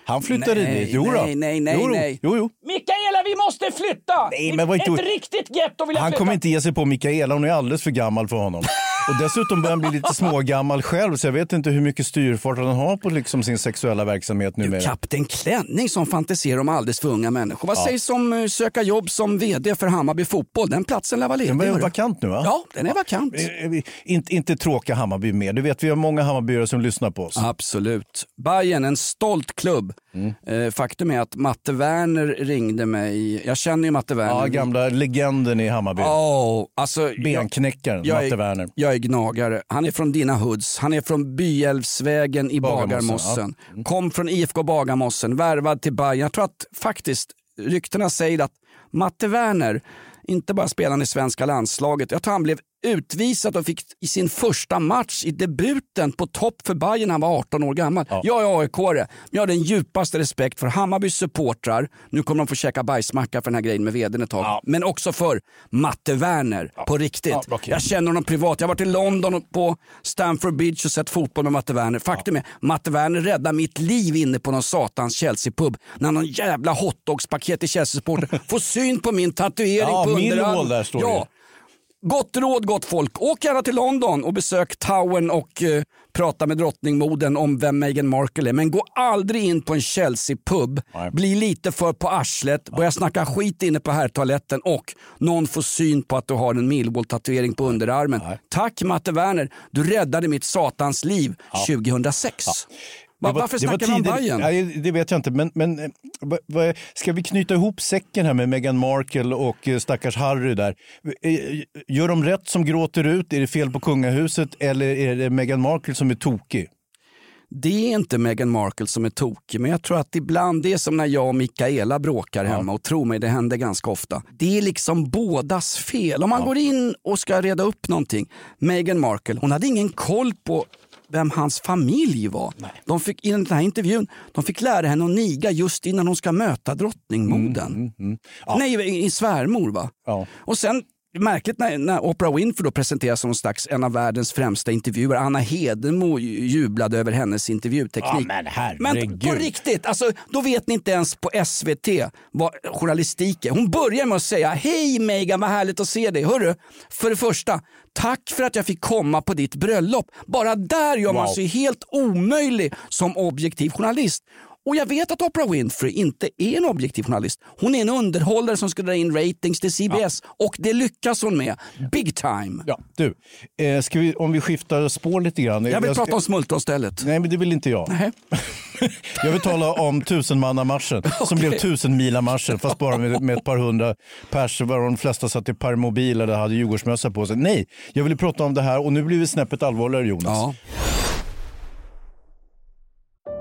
Han flyttade Nej, dit. Jo, nej, nej, nej, jo, nej. Jo, jo. Mikaela, vi måste flytta! Nej, men var inte- Ett riktigt getto vill jag Han flytta. kommer inte ge sig på Mikaela, hon är alldeles för gammal för honom. Och dessutom börjar han bli lite smågammal själv, så jag vet inte hur mycket styrfart han har på liksom sin sexuella verksamhet numera. Kapten Klänning som fantiserar om alldeles för unga människor. Vad Ja. sägs om eh, söka jobb som VD för Hammarby Fotboll? Den platsen lär vara ledig. Den hörru. vakant nu va? Ja, den är vakant. Eh, vi- Inte, inte tråka Hammarby mer. Du vet, vi har många Hammarbyare som lyssnar på oss. Absolut. Bayern, en stolt klubb. Mm. Faktum är att Matte Werner ringde mig. Jag känner ju Matte Werner. Ja, gamla legenden i Hammarby. Oh, alltså, Benknäckaren, jag Matte är, Werner. Jag är gnagare. Han är från dina hoods. Han är från Byälvsvägen i Bagarmossen, Bagarmossen. ja. Mm. Kom från IFK Bagarmossen, värvad till Bayern. Jag tror att faktiskt ryktena säger att Matte Werner, inte bara spelade han i svenska landslaget, jag tror han blev utvisad och fick i sin första match i debuten på topp för Bayern när han var 18 år gammal. Jag är AIK-are, men jag har den djupaste respekt för Hammarbys supportrar. Nu kommer de få käka bajsmacka för den här grejen med vdn ett tag. Men också för Matte Werner, på riktigt. Ja, okej. Jag känner honom privat. Jag har varit i London på Stamford Bridge och sett fotboll med Matte Werner. Faktum är, Matte Werner räddade mitt liv inne på någon satans Chelsea-pub. När någon jävla hotdogspaket i Chelsea-supporter <laughs> får syn på min tatuering Ja, på underarmen. där står ja. Gott råd gott folk. Åk gärna till London och besök Towern och eh, prata med drottningmoden om vem Meghan Markle är. Men gå aldrig in på en Chelsea-pub. Bli lite för på arslet, börja snacka skit inne på herrtoaletten och någon får syn på att du har en Millwall-tatuering på underarmen. Tack Matte Werner, du räddade mitt satans liv 2006. Va- Det var- Varför det snackar tider- Bayern? Nej, det vet jag inte. Men, men eh, ska vi knyta ihop säcken här med Meghan Markle och eh, stackars Harry där? Eh, Gör de rätt som gråter ut? Är det fel på kungahuset eller är det Meghan Markle som är tokig? Det är inte Meghan Markle som är tokig, men jag tror att ibland, det är som när jag och Mikaela bråkar hemma och tro mig, det händer ganska ofta. Det är liksom bådas fel. Om man går in och ska reda upp någonting. Meghan Markle, hon hade ingen koll på vem hans familj var. De fick, I den här intervjun, de fick lära henne att niga just innan hon ska möta drottningmodern. Nej, i, i svärmor va? Ja. Och sen Märkligt när, när Oprah Winfrey då presenteras som slags en av världens främsta intervjuare. Anna Hedenmo ju- jublade över hennes intervjuteknik. Ja, men Men på riktigt, alltså, då vet ni inte ens på SVT vad journalistik är. Hon börjar med att säga Hej Megan, vad härligt att se dig. Hörru, för det första, tack för att jag fick komma på ditt bröllop. Bara där gör man Wow. sig helt omöjlig som objektiv journalist. Och jag vet att Oprah Winfrey inte är en objektiv journalist. Hon är en underhållare som ska dra in ratings till CBS och det lyckas hon med. Big time. Ja, du, eh, vi, om vi skiftar spår lite grann. Jag vill ska- prata om smultronstället. Nej, men det vill inte jag. Nej. <laughs> Jag vill tala om tusenmannamarschen som <laughs> blev tusenmilamarschen fast bara med, med ett par hundra pers var de flesta satt i permobil eller hade Djurgårdsmössa på sig. Nej, jag ville prata om det här och nu blir vi snäppet allvarligare Jonas. Ja.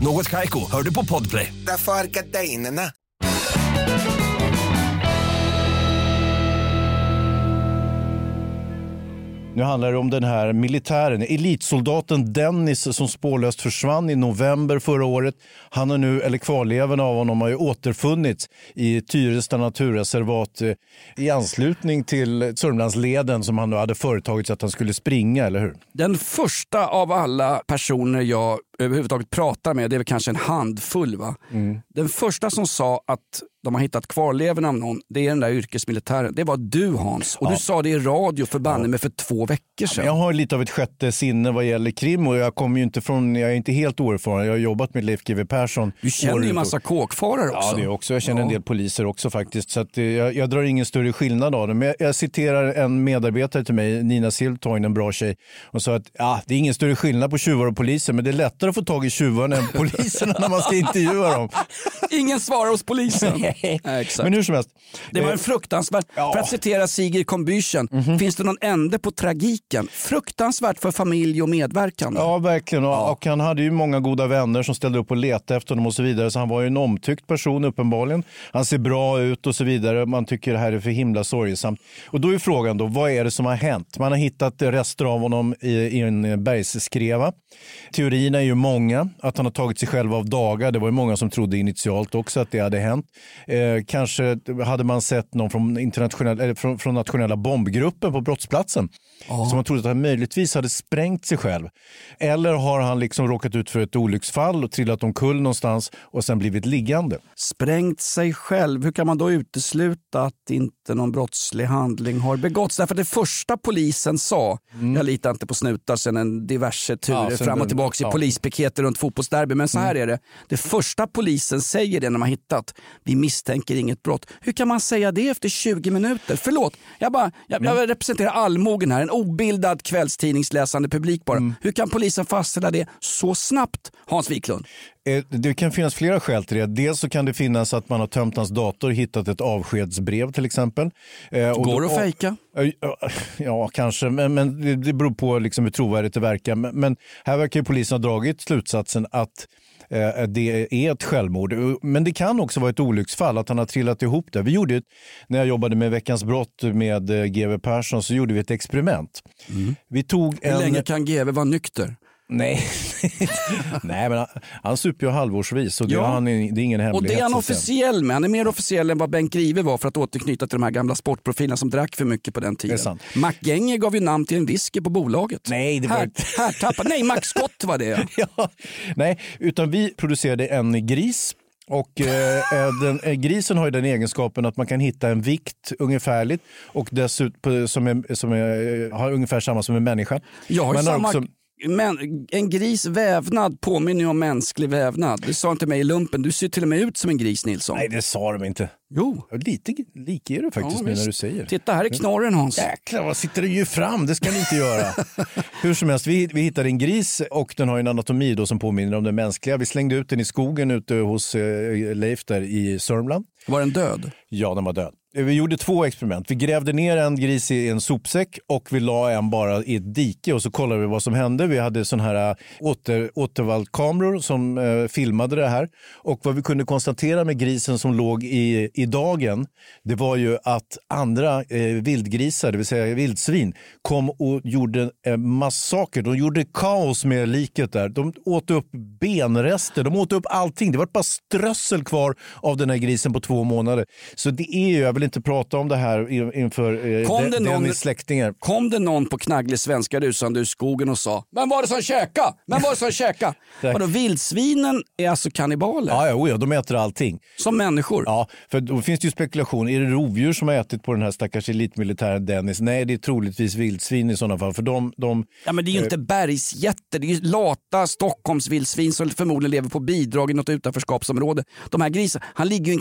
Något Kaiko, hör du på Podplay. Därför är gardinerna. Nu handlar det om den här militären, elitsoldaten Dennis som spårlöst försvann i november förra året. Han har nu, eller kvarlevorna av honom har ju återfunnits i Tyresta naturreservat eh, i anslutning till Sörmlandsleden som han nu hade företagit sig att han skulle springa, eller hur? Den första av alla personer jag överhuvudtaget pratar med, det är väl kanske en handfull. Va? Den första som sa att de har hittat kvarlevorna av någon, det är den där yrkesmilitären. Det var du Hans. Och du sa det i radio för banne mig för två veckor sedan. Jag har lite av ett sjätte sinne vad gäller krim och jag kommer ju inte från, jag är inte helt oerfaren. Jag har jobbat med Leif GW Persson. Du känner ju en massa kåkfarare också. Ja, det också. Jag känner en Ja. del poliser också faktiskt. Så att, eh, jag, jag drar ingen större skillnad av det. Men jag, jag citerar en medarbetare till mig, Nina Siltoin, en bra tjej. Och sa att ja, det är ingen större skillnad på tjuvar och poliser, men det är lättare att få tag i tjuvarna än poliserna när man ska intervjua dem. Ingen svarar hos polisen. Nej, exakt. Men hur som helst. Det var eh, en fruktansvärd, för att citera Sigrid Combüchen, Mhm. finns det någon ände på tragiken? Fruktansvärt för familj och medverkande. Ja, verkligen. Och, och han hade ju många goda vänner som ställde upp och letade efter honom och så vidare. Så han var ju en omtyckt person uppenbarligen. Han ser bra ut och så vidare. Man tycker det här är för himla sorgesamt. Och då är frågan då, vad är det som har hänt? Man har hittat rester av honom i, i en bergsskreva. Teorierna är ju många. Att han har tagit sig själv av dagar. Det var ju många som trodde initialt också att det hade hänt. Eh, kanske hade man sett någon från, internationella, eller från, från nationella bombgruppen på brottsplatsen. Som man trodde att han möjligtvis hade sprängt sig själv. Eller har han liksom råkat ut för ett olycksfall och trillat omkull någonstans och sen blivit liggande. Sprängt sig själv, hur kan man då utesluta att inte någon brottslig handling har begåtts? Därför det första polisen sa, jag litar inte på snutar sen en diverse turer Mm. Ja, fram och tillbaka i ja. Polispiketer runt fotbollsderby. Men så här är det, det första polisen säger det när man hittat, vi misstänker inget brott. Hur kan man säga det efter 20 minuter? Förlåt, jag, bara, jag, Mm. jag representerar allmogen här, en obildad kvällstidningsläsande publik bara. Mm. Hur kan polisen fastställa det så snabbt, Hans Wiklund? Eh, Det kan finnas flera skäl till det. Dels så kan det finnas att man har tömt hans dator och hittat ett avskedsbrev till exempel. Eh, och Går det att fejka? Ja, kanske, men, men det- beror på liksom hur trovärdigt det verkar. Men, men här verkar polisen ha dragit slutsatsen att eh, det är ett självmord. Men det kan också vara ett olycksfall, att han har trillat ihop det. Vi gjorde ett, när jag jobbade med Veckans brott med GW Persson så gjorde vi ett experiment. Vi tog Hur en... länge kan GW vara nykter? Nej, <laughs> Nej men han, han super ju halvårsvis så det, Ja. han, det är ingen hemlighet. Och det är han officiell med. Han är mer officiell än vad Bengt Grive var för att återknyta till de här gamla sportprofilerna som drack för mycket på den tiden. Sant. McGenger gav ju namn till en whisky på bolaget. Nej, det var här, inte- här Nej, Max <laughs> Scott var det. ja, nej, utan vi producerade en gris. Och eh, eh, den, eh, grisen har ju den egenskapen att man kan hitta en vikt ungefärligt och dessutom som, är, som är, har ungefär samma som en människa. Jag har samma, också- men, en gris vävnad påminner ju om mänsklig vävnad. Det sa inte mig i lumpen. Du ser till och med ut som en gris Nilsson. Nej, det sa de inte. Jo. Lite lik är du faktiskt Ja, visst. när du säger. Titta, här är knorren Hans. Jäklar, vad sitter du ju fram? Det ska ni inte göra. <laughs> Hur som helst, vi, vi hittade en gris och den har en anatomi då som påminner om den mänskliga. Vi slängde ut den i skogen ute hos eh, Leif där i Sörmland. Var den död? Ja, den var död. Vi gjorde två experiment. Vi grävde ner en gris i en sopsäck och vi la en bara i ett dike och så kollade vi vad som hände. Vi hade sån här äh, åter, återvallkameror som eh, filmade det här. Och vad vi kunde konstatera med grisen som låg i, i dagen, det var ju att andra eh, vildgrisar, det vill säga vildsvin, kom och gjorde eh, massaker. De gjorde kaos med liket där. De åt upp benrester, de åt upp allting. Det var bara strössel kvar av den här grisen på två månader. Så det är ju, jag vill inte prata om det här in- inför eh, Kom De- det någon- släktingar. Kom det någon på knagglig svenska rusande ur skogen och sa Vem var det som käka? Vem var det som käka? <laughs> Vadå vildsvinen är alltså kannibaler? Ja, ja, oh ja, de äter allting. Som människor? Ja, för då finns det ju spekulation. Är det rovdjur som har ätit på den här stackars elitmilitären Dennis? Nej, det är troligtvis vildsvin i sådana fall. För de, de, Ja, men det är ju inte bergsjätter, det är ju lata Stockholmsvildsvin som förmodligen lever på bidrag i något utanförskapsområde. De här grisarna, han ligger ju i en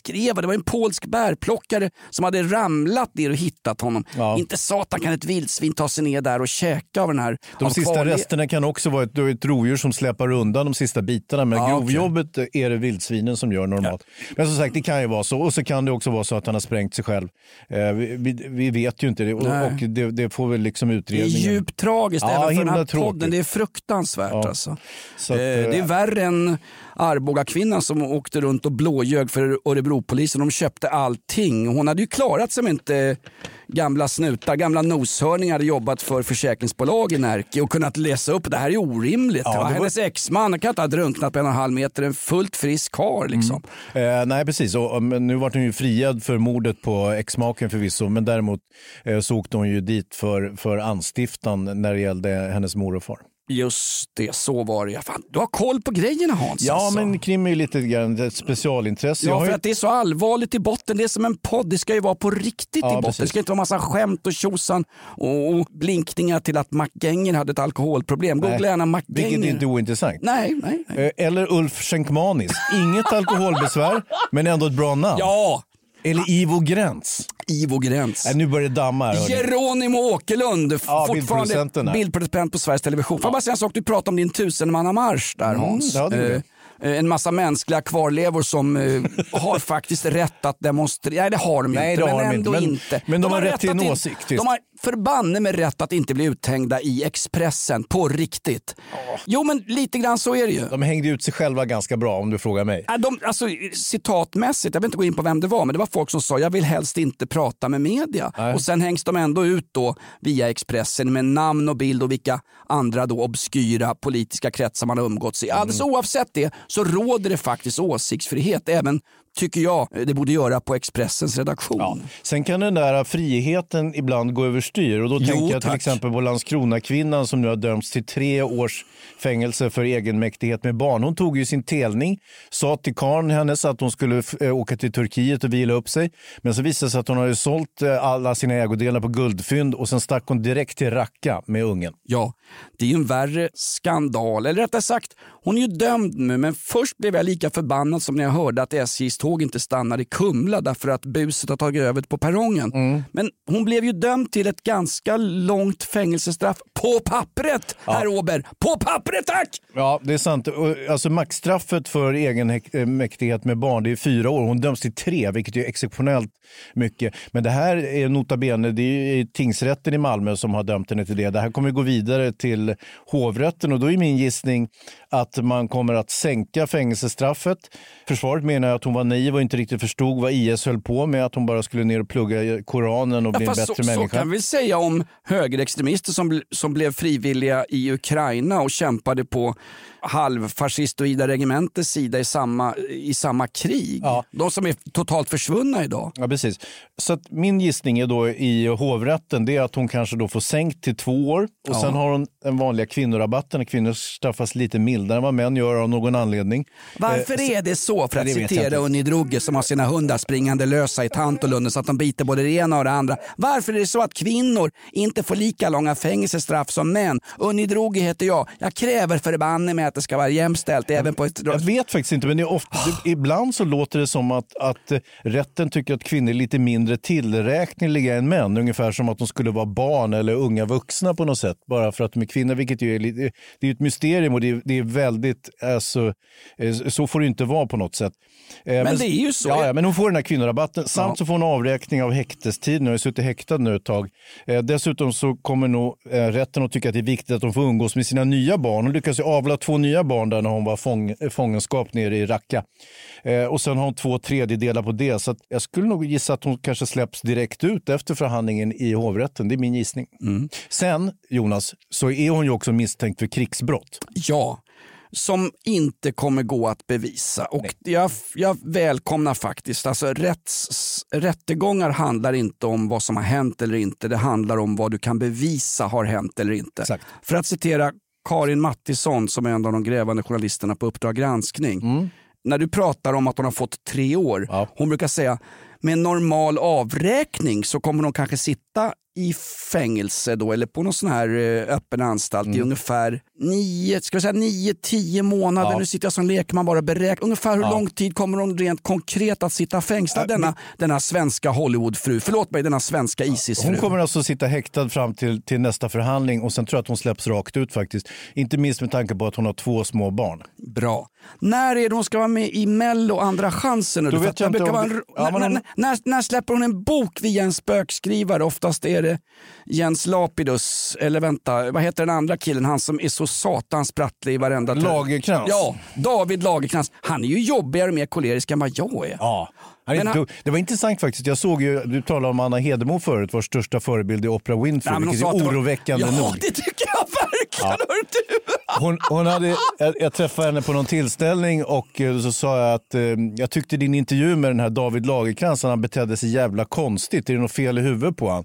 klippskreva, det var en polsk bärplockare som hade ramlat ner och hittat honom. Inte satan kan ett vildsvin ta sig ner där och käka av den här. de sista kvarle- resterna kan också vara ett, ett rovdjur som släpar undan de sista bitarna. Men Ja, grovjobbet är det vildsvinen som gör normalt. Men som sagt, det kan ju vara så. Och så kan det också vara så att han har sprängt sig själv. Eh, vi, vi, vi vet ju inte det. Och, och det, det får väl liksom Det är utredningen. djupt tragiskt Ja, även för den här tråkigt. podden. Det är fruktansvärt Ja. alltså. Så att, Eh, det är eh, värre än Arboga-kvinnan som åkte runt och blåljög för Örebropolisen. De köpte allting. Hon hade ju klarat sig om inte gamla snutar, gamla noshörningar hade jobbat för försäkringsbolag i Närke och kunnat läsa upp det här är orimligt. Ja, var- Hennes exman kan inte ha drunknat på en och en halv meter, en fullt frisk karl liksom. Eh, nej, precis. Och, nu vart hon ju friad för mordet på exmaken förvisso. Men däremot eh, så åkte hon ju dit för, för anstiftan när det gällde hennes mor och far. Just det, så var det. Fan, du har koll på grejerna Hans. Ja, alltså. men krim är ju lite grann ett specialintresse. Ja, för ju- att det är så allvarligt i botten. Det är som en podd. Det ska ju vara på riktigt Ja, i botten. precis. Det ska inte vara massa skämt och tjosan och, blinkningar till att McGenger hade ett alkoholproblem. Googla Nej, gärna Vilket McGenger. är inte ointressant. Nej, nej, nej. Eh, Eller Ulf Schenkmanis. Inget alkoholbesvär, <laughs> men ändå ett bra namn. Ja! Eller Ivo Gräns. Ivo Gräns. Nej, nu börjar det damma här. Geronimo Åkerlund, Ja, fortfarande bildproducent på Sveriges Television. Får jag bara säga en sak? Du pratade om din tusenmannamarsch där Mm, Hans. ja, det gjorde Eh, eh, en massa mänskliga kvarlevor som eh, <laughs> har faktiskt rätt att demonstrera. Nej det har de Nej, inte, har men de ändå inte. Men- men de har rätt till en åsikt. De har förbanne med rätt att inte bli uthängda i Expressen på riktigt. Jo men lite grann så är det ju. De hängde ut sig själva ganska bra om du frågar mig. Äh, De, alltså, citatmässigt, jag vill inte gå in på vem det var, men det var folk som sa jag vill helst inte prata med media. Nej. Och sen hängs de ändå ut då via Expressen med namn och bild och vilka andra då obskyra politiska kretsar man har umgåtts i. Alldeles oavsett det så råder det faktiskt åsiktsfrihet även tycker jag det borde göra på Expressens redaktion. Sen kan den där friheten ibland gå överstyr och då Jo, tänker jag till tack. exempel på Landskrona-kvinnan som nu har dömts till tre års fängelse för egenmäktighet med barn. Hon tog ju sin telning, sa till karln hennes att hon skulle eh, åka till Turkiet och vila upp sig. Men så visade det sig att hon hade sålt eh, alla sina ägodelar på guldfynd och sen stack hon direkt till Raqqa med ungen. Ja, det är ju en värre skandal. Eller rättare sagt, hon är ju dömd nu men först blev jag lika förbannad som när jag hörde att SJs tåg inte stannar i Kumla därför att buset har tagit över på perrongen. Men hon blev ju dömd till ett ganska långt fängelsestraff på pappret, herr Åberg. På pappret tack! Ja, det är sant. Alltså, maxstraffet för egenmäktighet med barn det är fyra år. Hon döms till tre, vilket är exceptionellt mycket. Men det här är nota bene, det är tingsrätten i Malmö som har dömt henne till det. Det här kommer gå vidare till hovrätten och då är min gissning att man kommer att sänka fängelsestraffet. Försvaret menar att hon var naiv och inte riktigt förstod vad IS höll på med, att hon bara skulle ner och plugga Koranen och bli en bättre så, så människa. kan vi säga om högerextremister som, som blev frivilliga i Ukraina och kämpade på halvfascistoida regementets sida i samma, i samma krig. De som är totalt försvunna idag. Ja, precis. Så min gissning är då i hovrätten det är att hon kanske då får sänkt till två år och Ja. sen har hon den vanliga kvinnorabatten. Kvinnor straffas lite mildare än vad män gör av någon anledning. Varför Eh, är det så? För att citera. Unni Drugge som har sina hundar springande lösa i Tantolunden så att de biter både det ena och det andra. Varför är det så att kvinnor inte får lika långa fängelsestraff som män? Unni Drugge heter jag. Jag kräver förbanne med att det ska vara jämställt även på ett... Jag vet faktiskt inte, men ofta, det, ibland så låter det som att, att eh, rätten tycker att kvinnor är lite mindre tillräkneliga än män. Ungefär som att de skulle vara barn eller unga vuxna på något sätt. Bara för att de är kvinnor, vilket ju är, lite, det är ett mysterium och det är, det är väldigt, alltså, eh, så får det inte vara på något sätt. Eh, Men det är ju så. Ja, ja, men hon får den här kvinnorabatten. Samt så får hon avräkning av häktestiden. Hon har suttit häktad nu ett tag. Dessutom så kommer nog rätten att tycka att det är viktigt att hon får umgås med sina nya barn. Hon lyckas ju avla två nya barn där när hon var fång, fångenskap nere i Raqqa. Eh, och sen har hon två tredjedelar på det. Så jag skulle nog gissa att hon kanske släpps direkt ut efter förhandlingen i hovrätten. Det är min gissning. Sen, Jonas, så är hon ju också misstänkt för krigsbrott. Ja, som inte kommer gå att bevisa. Och jag, jag välkomnar faktiskt, alltså rätts, rättegångar handlar inte om vad som har hänt eller inte. Det handlar om vad du kan bevisa har hänt eller inte. För att citera Karin Mattisson som är en av de grävande journalisterna på Uppdrag granskning. När du pratar om att hon har fått tre år, hon brukar säga med normal avräkning så kommer hon kanske sitta i fängelse då, eller på någon sån här eh, öppen anstalt i ungefär nio, ska vi säga nio, tio månader. Ja. Nu sitter jag som lekman bara och beräknar. Ungefär hur Ja. lång tid kommer hon rent konkret att sitta fängslad, denna, denna svenska Hollywoodfru? Förlåt mig, denna svenska Isis-fru. Hon kommer alltså sitta häktad fram till, till nästa förhandling och sen tror jag att hon släpps rakt ut faktiskt. Inte minst med tanke på att hon har två små barn. Bra. När är det hon ska vara med i Mello andra chansen? nu? Då För vet att jag det inte brukar om vara en- det- ja, men när, hon- när, när, när släpper hon en bok via en spökskrivare? Oftast är det Jens Lapidus, eller vänta, vad heter den andra killen? Han som är så satans sprattlig i varenda... Lagercrantz. Ja, David Lagerkrans. Han är ju jobbigare och mer kolerisk än vad jag är. Ja. Han är Men han-. Det var intressant faktiskt. Jag såg ju, du talade om Anna Hedemo förut, vår största förebild är Oprah Winfrey, Nej, vilket är det var- oroväckande ja, nog. det tycker jag verkligen. Ja. Hon, hon hade, jag, jag träffade henne på någon tillställning och eh, så sa jag att eh, jag tyckte din intervju med den här David Lagercrantz, han betedde sig jävla konstigt. Är det något fel i huvudet på han?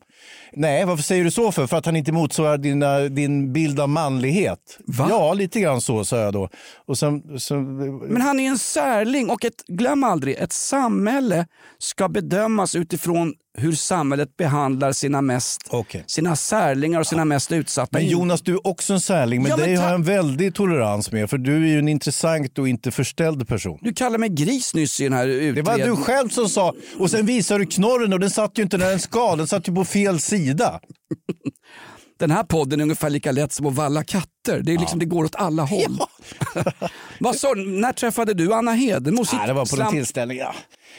Nej, varför säger du så för? För att han inte motsvarar dina, din bild av manlighet. Ja, lite grann så sa jag då. Och sen, sen, Men han är en särling och ett, glöm aldrig, ett samhälle ska bedömas utifrån hur samhället behandlar sina, mest, sina särlingar och sina mest utsatta. Men Jonas, du är också en särling, men Ja, men dig har jag en väldig tolerans med, för du är ju en intressant och inte förställd person. Du kallade mig gris nyss i den här Det utredningen. var du själv som sa, och sen visade du knorren och den satt ju inte där den ska, den satt ju på fel sida. <laughs> Den här podden är ungefär lika lätt som att valla katter. Det, är liksom, det går åt alla håll. <laughs> Vad sa du? När träffade du Anna Hedemo? Nej, det var på en Slam- tillställning. Ja.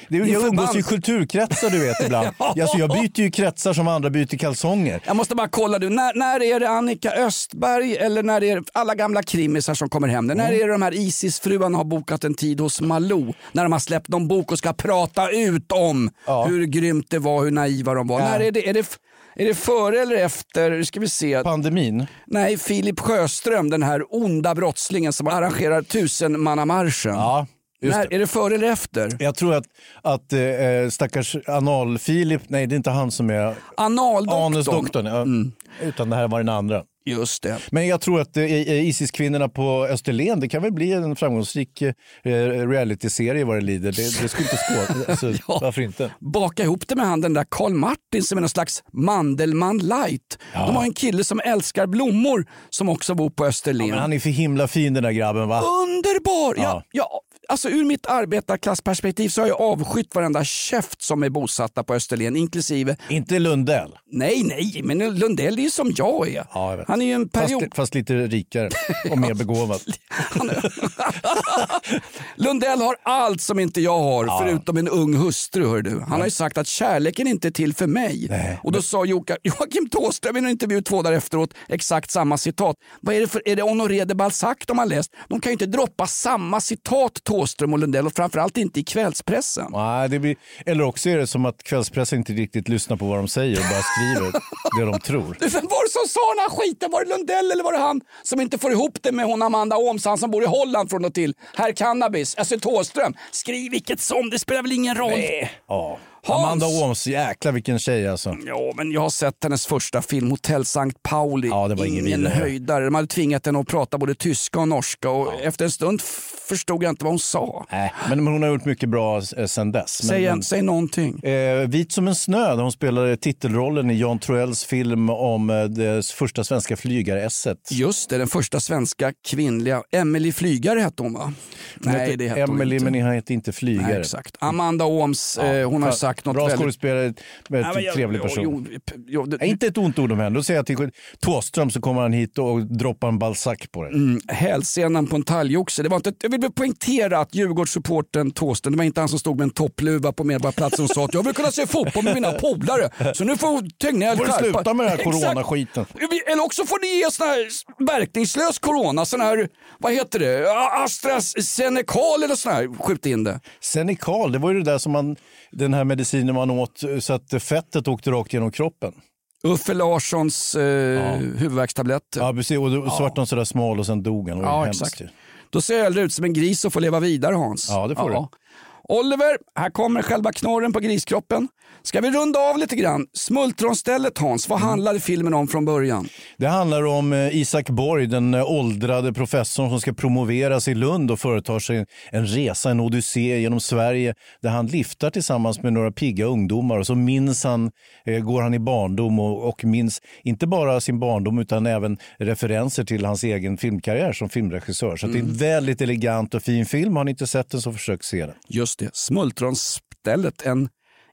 Det, jag umgås i kulturkretsar du vet <laughs> ibland. Ja. alltså, jag byter ju kretsar som andra byter kalsonger. Jag måste bara kolla, du, när, när är det Annika Östberg eller när är det alla gamla krimisar som kommer hem? När är det de här Isis-fruarna har bokat en tid hos Malou? När de har släppt någon bok och ska prata ut om hur grymt det var, hur naiva de var. Ja. När är, det, är, det, är det före eller efter? Ska vi se. Pandemin? Nej, Filip Sjöström, den här onda brottslingen som arrangerar tusenmannamarschen. Ja, just När, det. är det före eller efter? Jag tror att, att eh, stackars Anal-Filip, nej det är inte han som är Analdoktorn. Anusdoktorn, ja. utan det här var den andra. Just det. Men jag tror att eh, eh, Isis-kvinnorna på Österlen, det kan väl bli en framgångsrik eh, realityserie vad det lider. Det, det skulle inte skåda. <laughs> Alltså, Varför inte? baka ihop det med han den där Karl Martin som är någon slags Mandelmann light. De har en kille som älskar blommor som också bor på Österlen. Men han är för himla fin den där grabben va? Underbar! Ja. Ja. Ja, alltså ur mitt arbetarklassperspektiv så har jag avskytt varenda käft som är bosatta på Österlen, inklusive... Inte Lundell. Nej, nej, men Lundell är ju som jag är. Ja, jag. Han är ju en period... Fast, fast lite rikare och mer <laughs> begåvad. Lundell har allt som inte jag har, förutom en ung hustru. Hör du. Han har ju sagt att kärleken inte är till för mig. och då sa Joka- Joakim Thåström i en intervju två dagar efteråt exakt samma citat. Vad är det för, är det Honoré de Balzac de har läst? De kan ju inte droppa samma citat Thåström och Lundell och framförallt inte i kvällspressen. Nej, det blir, eller också är det som att kvällspressen inte riktigt lyssnar på vad de säger och bara skriver <laughs> det de tror. Du, Vem var det som sa den här skiten? Var det Lundell eller var det han som inte får ihop det med hon Amanda Ooms, han som bor i Holland från och till? Herr Cannabis, alltså Thåström. Skriv vilket som, det spelar väl ingen roll. Ja. Hans. Amanda Ooms, jäklar vilken tjej alltså. Ja, men jag har sett hennes första film, Hotell Sankt Pauli. Ja, det var ingen vidare. höjdare. De hade tvingat henne att prata både tyska och norska och efter en stund förstod jag inte vad hon sa. Nej, men hon har gjort mycket bra eh, sen dess. Men, Säg, en, men, säg någonting. eh, Vit som en snö, där hon spelade titelrollen i Jan Troells film om eh, det första svenska flygaresset. Just det, den första svenska kvinnliga, Emily Flygare hette hon va? Nej, det hette hon Emily, inte. men han heter inte Flygare. Nej, exakt. Amanda Ooms, eh, hon har Fan, sagt något Bra väldigt... skådespelare, väldigt men jag- trevlig person. jo, jo, det- inte ett ont ord om henne. Då säger jag till Thåström så kommer han hit och droppar en Balzac på dig. Mm, hälsenan på en talgoxe. Det var inte, jag vill poängtera att Djurgårdssupporten Thåström, det var inte han som stod med en toppluva på Medborgarplatsen och sa att jag vill kunna se fotboll med mina polare. Så nu får Tegnell Får skärpa- sluta med den här coronaskiten? Eller också får ni ge sån här verkningslös corona, sån här, vad heter det, AstraZenecal eller sån här, skjut in det. Senecal, det var ju det där som man, den här medicinen man åt så att fettet åkte rakt genom kroppen. Uffe Larssons eh, huvudvärkstabletter. Ja, precis. Och då så vart de sådär smal och sen dog han. Ja, exakt. Då ser jag hellre ut som en gris och får leva vidare Hans. Ja, det får Oliver, här kommer själva knorren på griskroppen. Ska vi runda av lite grann? Smultronstället Hans, vad handlade filmen om från början? Det handlar om eh, Isak Borg, den eh, åldrade professorn som ska promoveras i Lund och företar sig en resa, en odyssé genom Sverige där han liftar tillsammans med några pigga ungdomar och så minns han, eh, går han i barndom och, och minns inte bara sin barndom utan även referenser till hans egen filmkarriär som filmregissör. Så att det är en väldigt elegant och fin film. Har ni inte sett den så försök se den. Just det, Smultronstället, en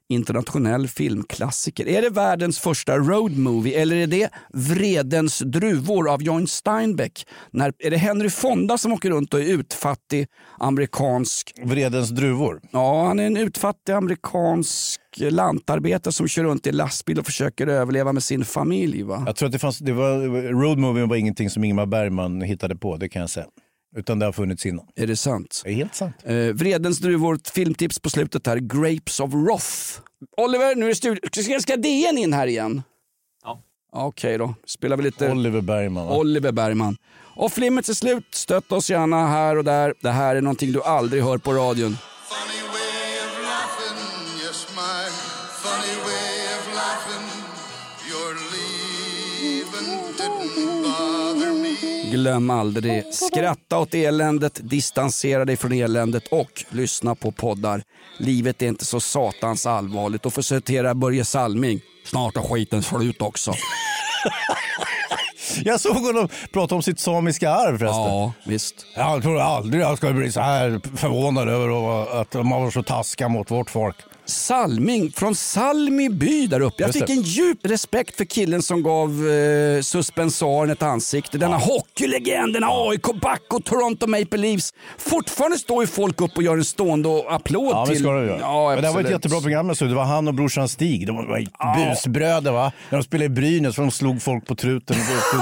internationell filmklassiker. Är det världens första road movie eller är det Vredens druvor av John Steinbeck? När, är det Henry Fonda som åker runt och är utfattig amerikansk... Vredens druvor? Ja, han är en utfattig amerikansk lantarbetare som kör runt i lastbil och försöker överleva med sin familj. Va? Jag tror att det fanns, det var, road movie var ingenting som Ingmar Bergman hittade på, det kan jag säga. Utan det har funnits innan. Är det sant? Det är helt sant. Eh, Vredens druvor, filmtips på slutet här. Grapes of Wrath. Oliver, nu är det studio... Ska, ska DN in här igen? Ja. Okej då, spelar vi lite... Oliver Bergman. Va? Oliver Bergman. Off limits är slut. Stötta oss gärna här och där. Det här är någonting du aldrig hör på radion. Glöm aldrig. Skratta åt eländet, distansera dig från eländet och lyssna på poddar. Livet är inte så satans allvarligt. Och för att citera Börje Salming, snart är skiten slut också. <laughs> Jag såg honom prata om sitt samiska arv förresten. Ja, visst. Jag tror aldrig jag skulle bli så här förvånad över att de var så taskiga mot vårt folk. Salming från Salmi by där uppe. Jag fick det. en djup respekt för killen som gav eh, suspensoaren ett ansikte. Denna hockeylegend, denna AIK-back och Toronto Maple Leafs. Fortfarande står ju folk upp och gör en stående och applåd Ja, till... ska de göra. Ja, men det var ett jättebra program. Så det var han och brorsan Stig. De var busbröder va? När de spelade i Brynäs för de slog folk på truten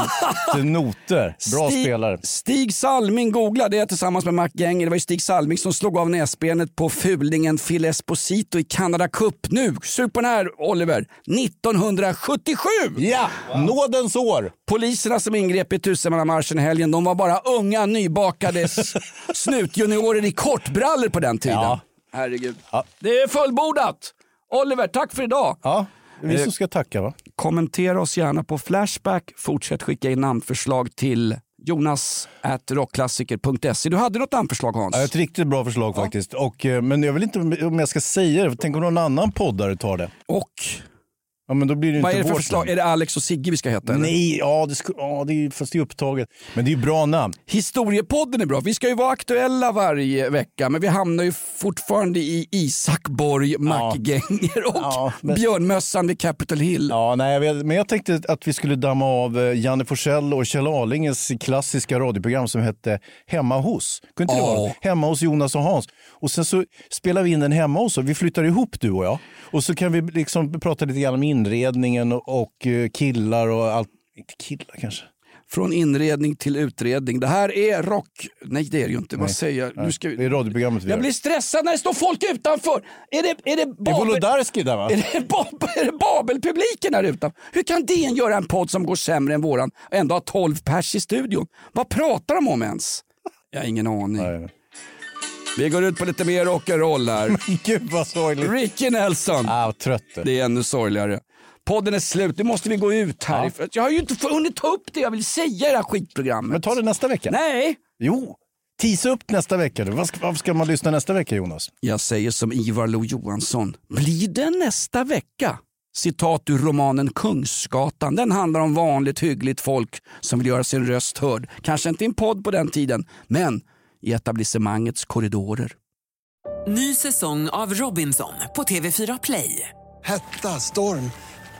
<laughs> till noter. Bra Stig, spelare. Stig Salming, googla det tillsammans med Mark Genger. Det var ju Stig Salming som slog av näsbenet på fulingen Phil Esposito i Canada Cup. Nu, sug på den här Oliver. 1977! Ja, nådens år. Poliserna som ingrep i tusenmannamarschen i helgen, de var bara unga nybakade <laughs> snutjuniorer i kortbrallor på den tiden. Ja. Herregud. Det är fullbordat! Oliver, tack för idag. Ja, vi Eh, som ska tacka va? Kommentera oss gärna på Flashback. Fortsätt skicka in namnförslag till jonas at rockklassiker.se. Du hade något namnförslag Hans? Ja, ett riktigt bra förslag faktiskt. Och, eh, men jag vill inte om jag ska säga det. Tänk om någon annan poddare tar det. Och? Ja, men då blir det Vad inte är det för vårt förslag? namn. Är det Alex och Sigge vi ska heta? eller? Nej, ja, det, sku, ja det är, fast det är upptaget. Men det är ju bra namn. Historiepodden är bra. Vi ska ju vara aktuella varje vecka men vi hamnar ju fortfarande i Isak Borg, Mac-Gänger och Björnmössan vid Capitol Hill. Ja, nej, jag vet, men jag tänkte att vi skulle damma av eh, Janne Forsell och Kjell Arlinges klassiska radioprogram som hette Hemma hos. Kunde inte det Ja. vara? Hemma hos Jonas och Hans. Och sen så spelar vi in den hemma hos oss. Vi flyttar ihop du och jag. Och så kan vi liksom prata lite grann om inredningen och, eh, killar och allt. Inte killar kanske. Från inredning till utredning. Det här är rock... Nej det är det ju inte. Vad Nej. säger jag? Nu Nej, ska vi... Det är radioprogrammet vi Jag gör. blir stressad när det står folk utanför. Är det, är det, Det är Babel... Wolodarski där va? <laughs> Är det, Bab- är det Babelpubliken här utanför? Hur kan DN göra en podd som går sämre än våran och ändå ha 12 pers i studion? Vad pratar de om ens? Jag har ingen aning. Vi går ut på lite mer rock'n'roll här. <laughs> Gud vad sorgligt. Ricky Nelson. Ah, trött. Det är ännu sorgligare. Podden är slut, nu måste vi gå ut här. För att Jag har ju inte hunnit ta upp det jag vill säga i det här skitprogrammet. Men ta det nästa vecka. Nej! Jo, tisa upp nästa vecka. Vad ska, ska man lyssna nästa vecka Jonas? Jag säger som Ivar Lo Johansson. Blir det nästa vecka? Citat ur romanen Kungsgatan. Den handlar om vanligt hyggligt folk som vill göra sin röst hörd. Kanske inte i en podd på den tiden, men i etablissemangets korridorer. Ny säsong av Robinson på TV4 Play. Hetta, storm,